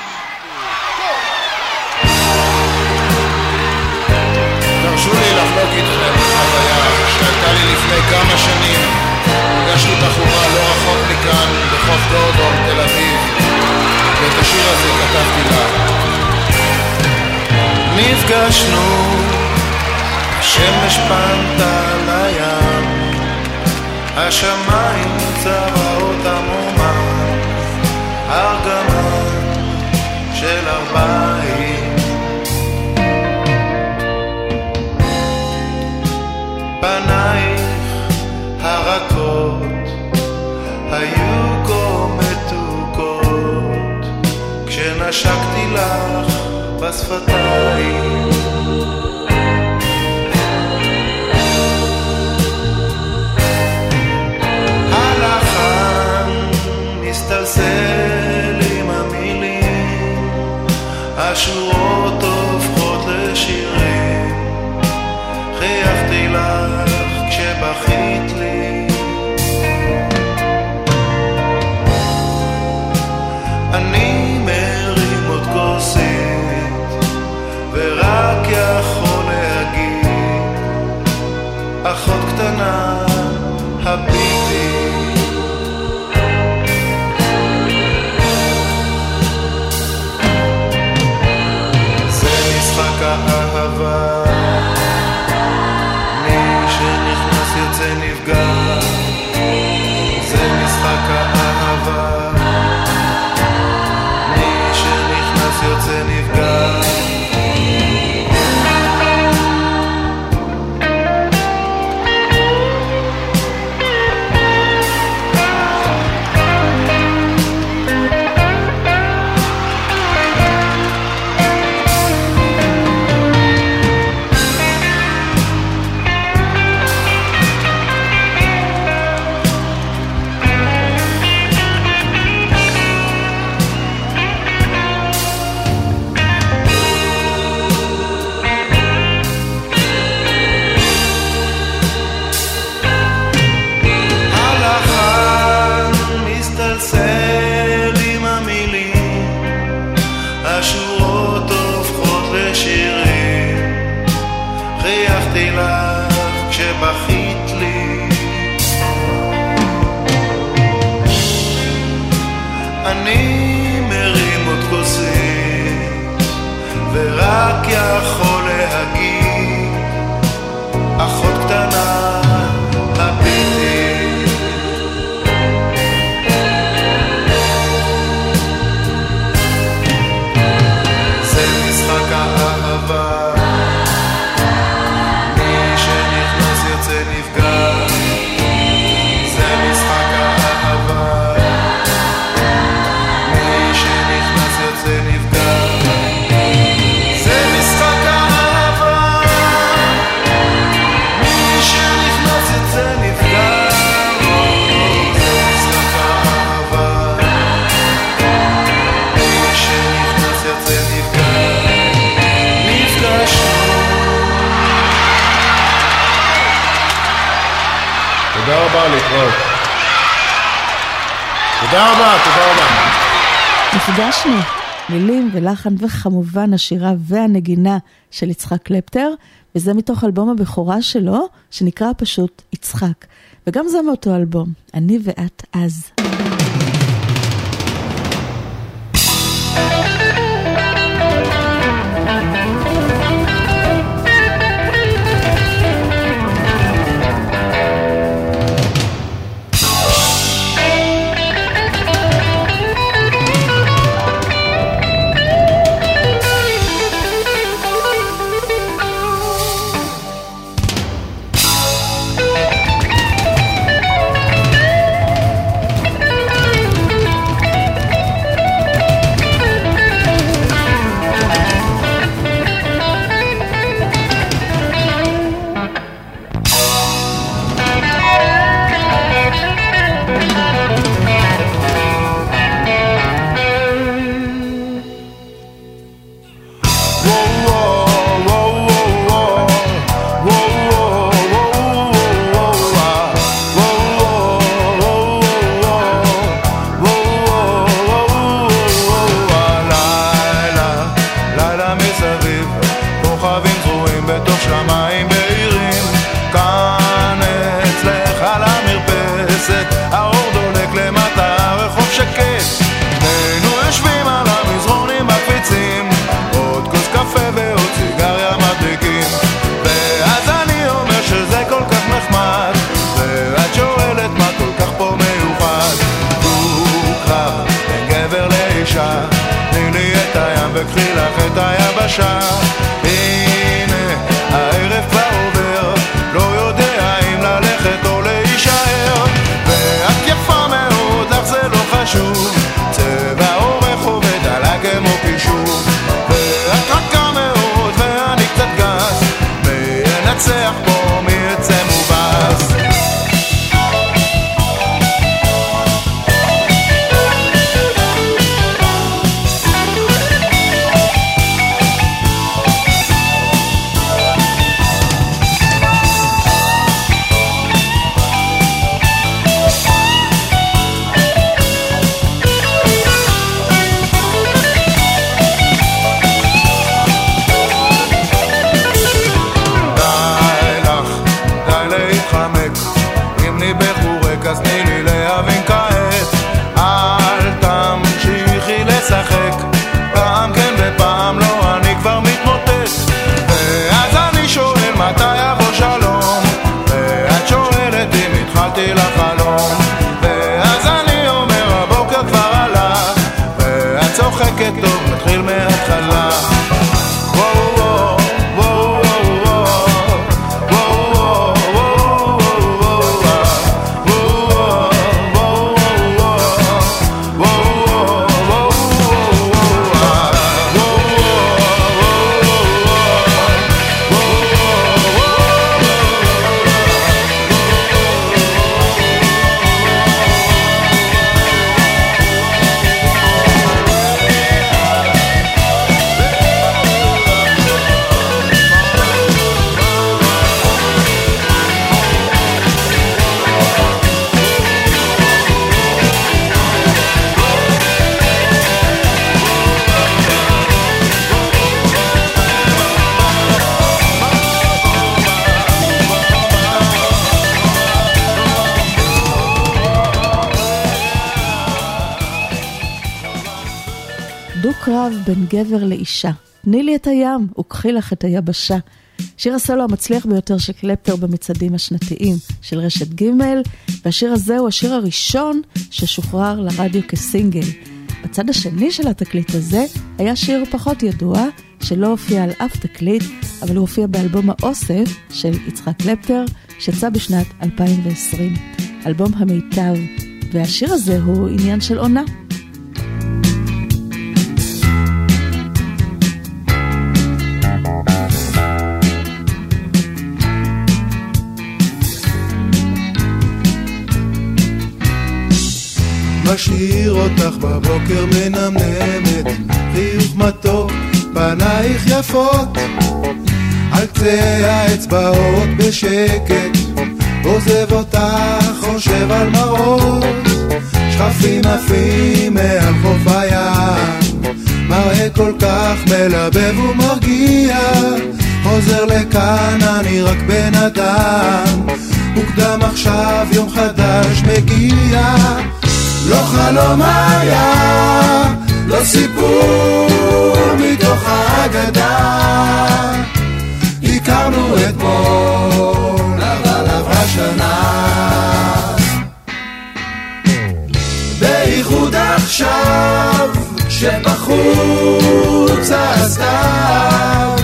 תרשו לי לחלוק איתכם חוויה שהייתה לי לפני כמה שנים. פגשתי בחורה לא רחוק מכאן, בחוף גורדון, תל אביב, ואת השיר הזה כתבתי לה. נפגשנו השמש פנתה לים, השמיים צבעות עמומה, ארגמן של ארבעים. פנייך הרכות היו כה מתוקות, כשנשקתי לך בשפתיים. מסתלסל עם המילים, השורות ולחן וכמובן השירה והנגינה של יצחק קלפטר, וזה מתוך אלבום הבכורה שלו, שנקרא פשוט יצחק. וגם זה מאותו אלבום, אני ואת אז. sunshine בין גבר לאישה. תני לי את הים, וקחי לך את היבשה. שיר הסולו המצליח ביותר של קלפטר במצעדים השנתיים של רשת ג', והשיר הזה הוא השיר הראשון ששוחרר לרדיו כסינגל. בצד השני של התקליט הזה היה שיר פחות ידוע, שלא הופיע על אף תקליט, אבל הוא הופיע באלבום האוסף של יצחק קלפטר, שיצא בשנת 2020. אלבום המיטב, והשיר הזה הוא עניין של עונה. משאיר אותך בבוקר מנמנמת, חיוך מתוק, פנייך יפות, על קצה האצבעות בשקט, עוזב אותך, חושב על מראות, שכפים עפים מעל חוף הים, מראה כל כך מלבב ומרגיע, חוזר לכאן, אני רק בן אדם, מוקדם עכשיו, יום חדש מגיע, לא חלום היה, לא סיפור מתוך האגדה, הכרנו אתמול, אבל עברה שנה. בייחוד עכשיו, שבחוץ הסתיו,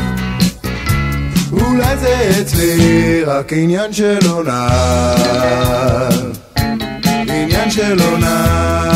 אולי זה אצלי רק עניין של עונה, עניין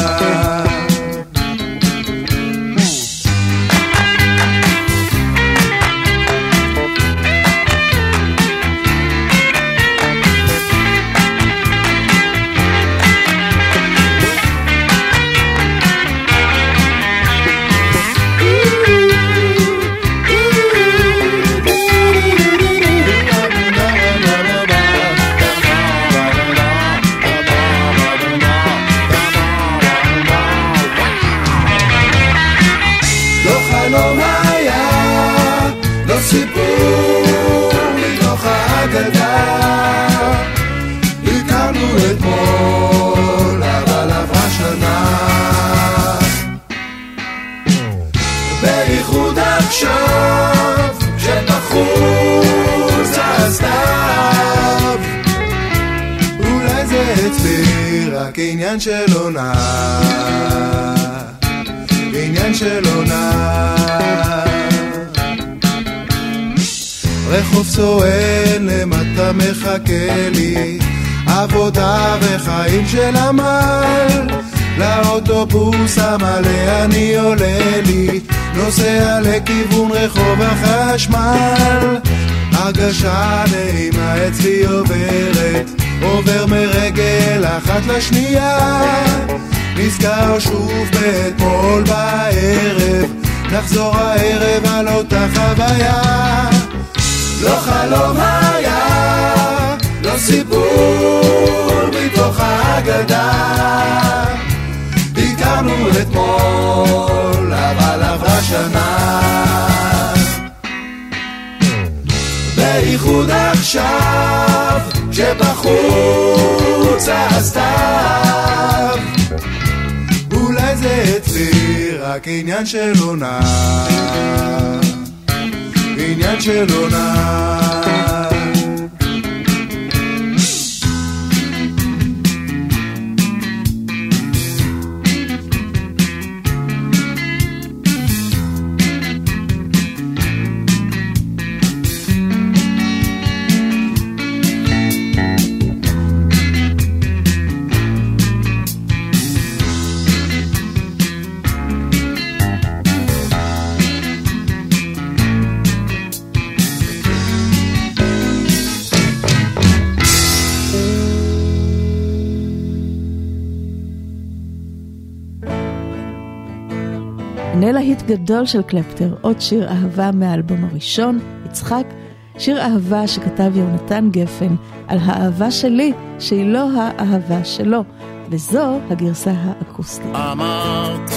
עניין של עונה. עניין של עונה. רחוב סואן למטה מחכה לי, עבודה וחיים של עמל. לאוטובוס המלא אני עולה לי, נוסע לכיוון רחוב החשמל. הרגשה נעימה אצלי עוברת, עובר מרגל אחת לשנייה. נזכר שוב באתמול בערב, נחזור הערב על אותה חוויה. לא חלום היה, לא סיפור מתוך האגדה. הכרנו אתמול, אבל עברה שנה. בייחוד עכשיו, כשבחוץ הסתיו. אולי זה אצלי רק עניין של עונה. עניין של עונה. הנה להיט גדול של קלפטר, עוד שיר אהבה מהאלבום הראשון, יצחק, שיר אהבה שכתב יונתן גפן על האהבה שלי, שהיא לא האהבה שלו, וזו הגרסה האקוסטית. אמרת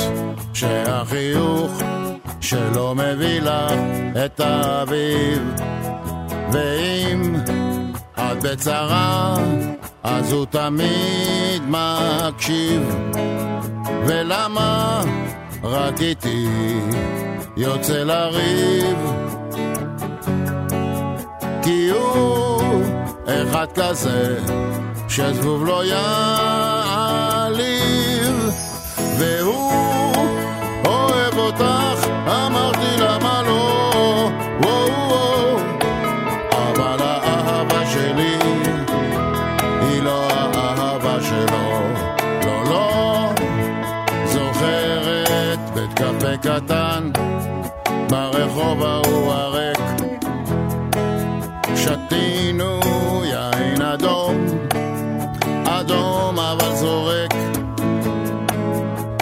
שהחיוך שלא מביא לך את האביב ואם את בצרה אז הוא תמיד מקשיב ולמה רק איתי יוצא לריב. כי הוא אחד כזה שזבוב לא יעליב והוא ברחוב ההוא הריק שתינו יין אדום אדום אבל זורק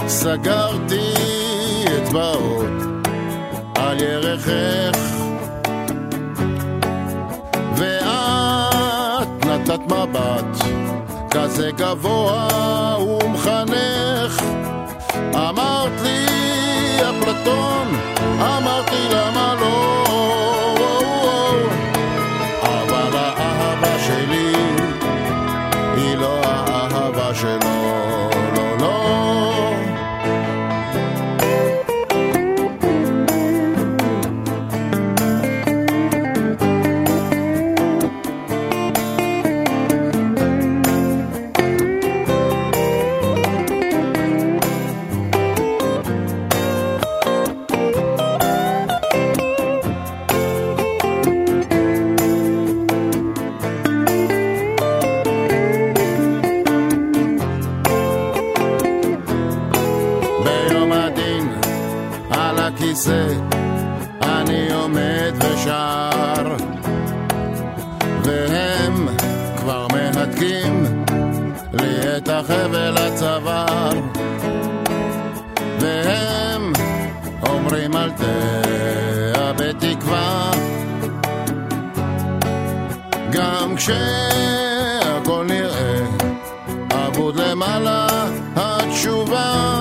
סגרתי אצבעות על ירכך ואת נתת מבט כזה גבוה ומחנך. אמרת לי, אפלטון, אמרתי למה לא. אבל chauvin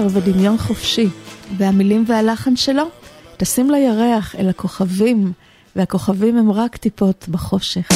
יצר ודמיון חופשי, והמילים והלחן שלו, טסים לירח, אל הכוכבים, והכוכבים הם רק טיפות בחושך.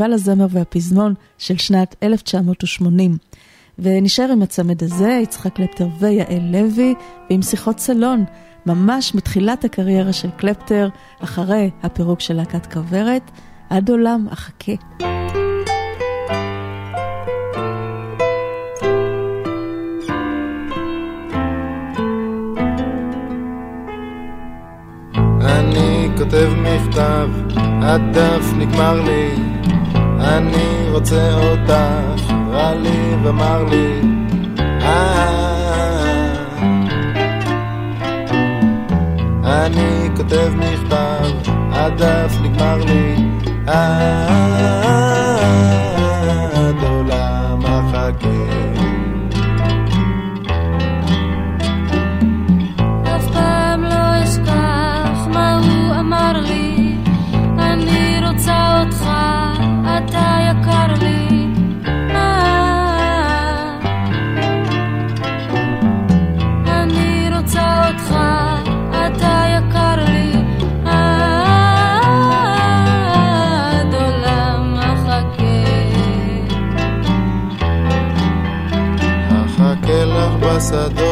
פסטיבל הזמר והפזמון של שנת 1980. ונשאר עם הצמד הזה, יצחק קלפטר ויעל לוי, ועם שיחות סלון, ממש מתחילת הקריירה של קלפטר, אחרי הפירוק של להקת כוורת, עד עולם אחכה. אני כותב מכתב, הדף נגמר לי אני רוצה אותך, רע לי ומר לי, אה, אה, אה. אני כותב מכתב, לי, pensador.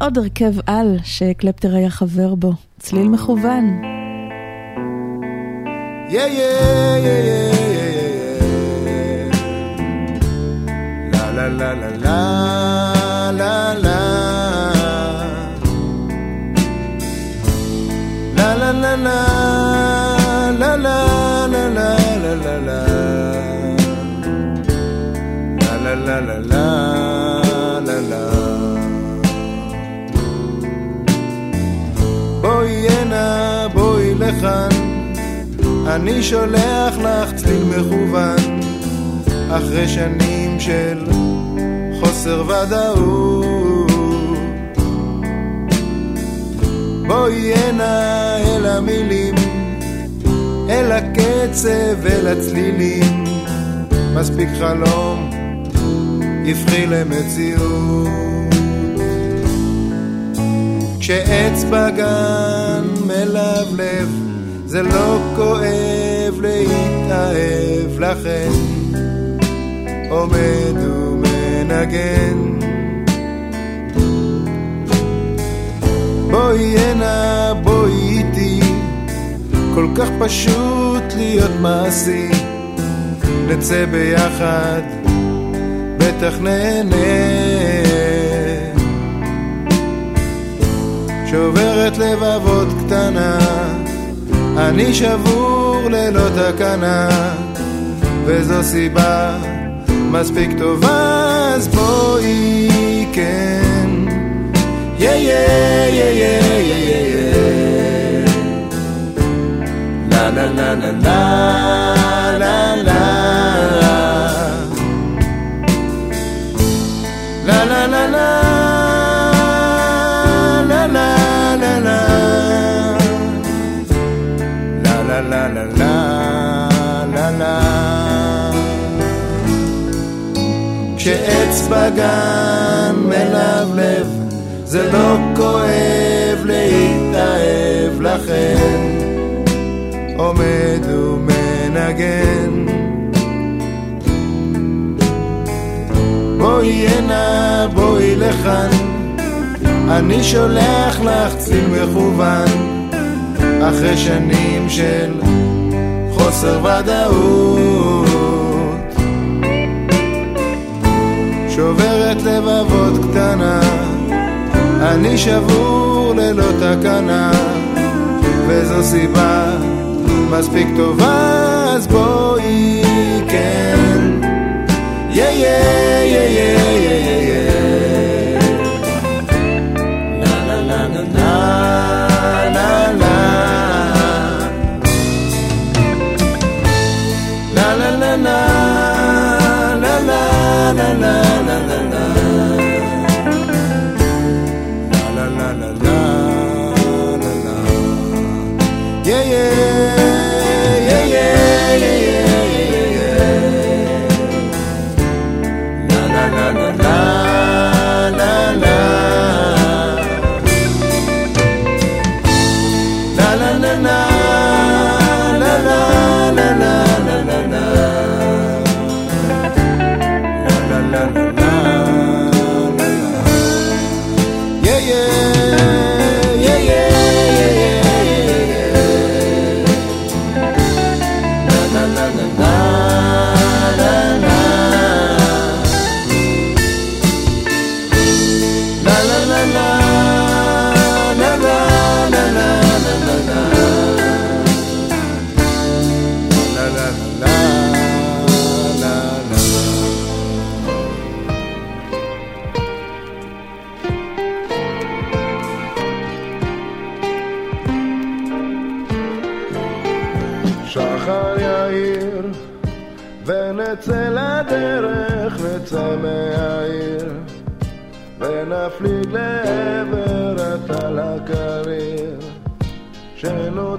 עוד הרכב על שקלפטר היה חבר בו, צליל מכוון. Yeah, yeah, yeah. La la la la la אני שולח לך צליל מכוון, אחרי שנים של חוסר ודאות. בואי הנה אל המילים, אל הקצב, אל הצלילים, מספיק חלום, יפחי למציאות. כשעץ בגן מלבלב, זה לא כואב להתאהב לכן עומד ומנגן. בואי הנה בואי איתי כל כך פשוט להיות מעשי. נצא ביחד בטח נהנה. שוברת לבבות קטנה אני שבור ללא תקנה, וזו סיבה מספיק טובה, אז בואי כן. יא יא יא יא יא יא יא לה לה לה לה לה לה לה כשעץ בגן מלבלב זה לא כואב להתאהב לכן. עומד ומנגן. בואי הנה בואי לכאן. אני שולח לך צליל מכוון. אחרי שנים של חוסר ודאות שוברת לבבות קטנה, אני שבור ללא תקנה, וזו סיבה מספיק טובה, אז בואי כן. יא יא יא יא יא יא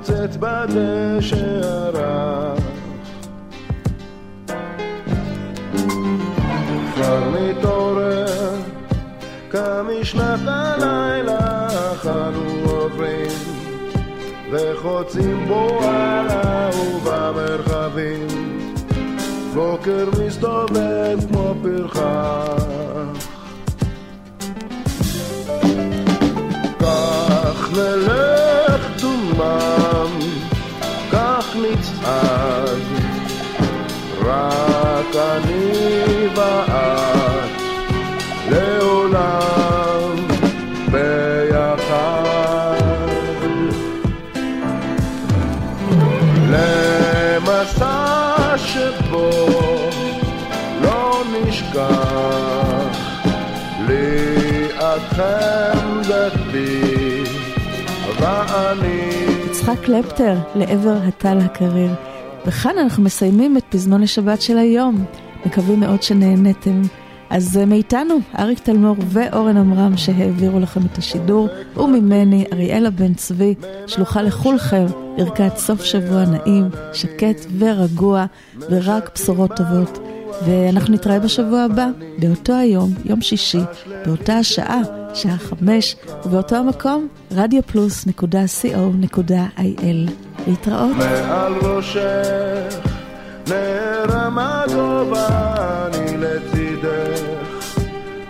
שנוצץ בדשא הרך כבר נתעורר כמשנת הלילה אנו עוברים וחוצים בו הלאה ובמרחבים בוקר מסתובב כמו פרחח ואת לעולם ביחד למסע שבו לא נשכח לידכם דתי ואני יצחק קלפטר לעבר הטל הקריר. וכאן אנחנו מסיימים את פזמון השבת של היום. מקווים מאוד שנהנתם. אז אה, מאיתנו, אריק תלמור ואורן עמרם שהעבירו לכם את השידור, וממני, אריאלה בן צבי, שלוחה לכולכם ברכת סוף שבוע נעים, שקט ורגוע, ורק בשורות טובות. ואנחנו נתראה בשבוע הבא, באותו היום, יום שישי, באותה השעה, שעה חמש, ובאותו המקום, radioplus.co.il. להתראות. מעל ראשך נערם הגובה אני לצידך.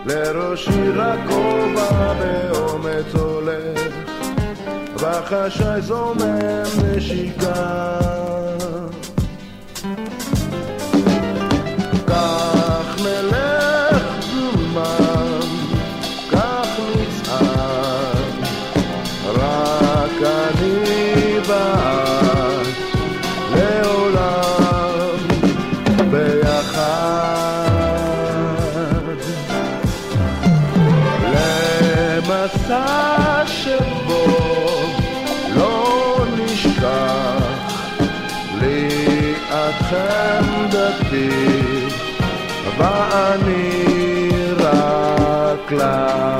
לראשי רק כובע באומץ הולך. בחשאי זומם נשיקה Love.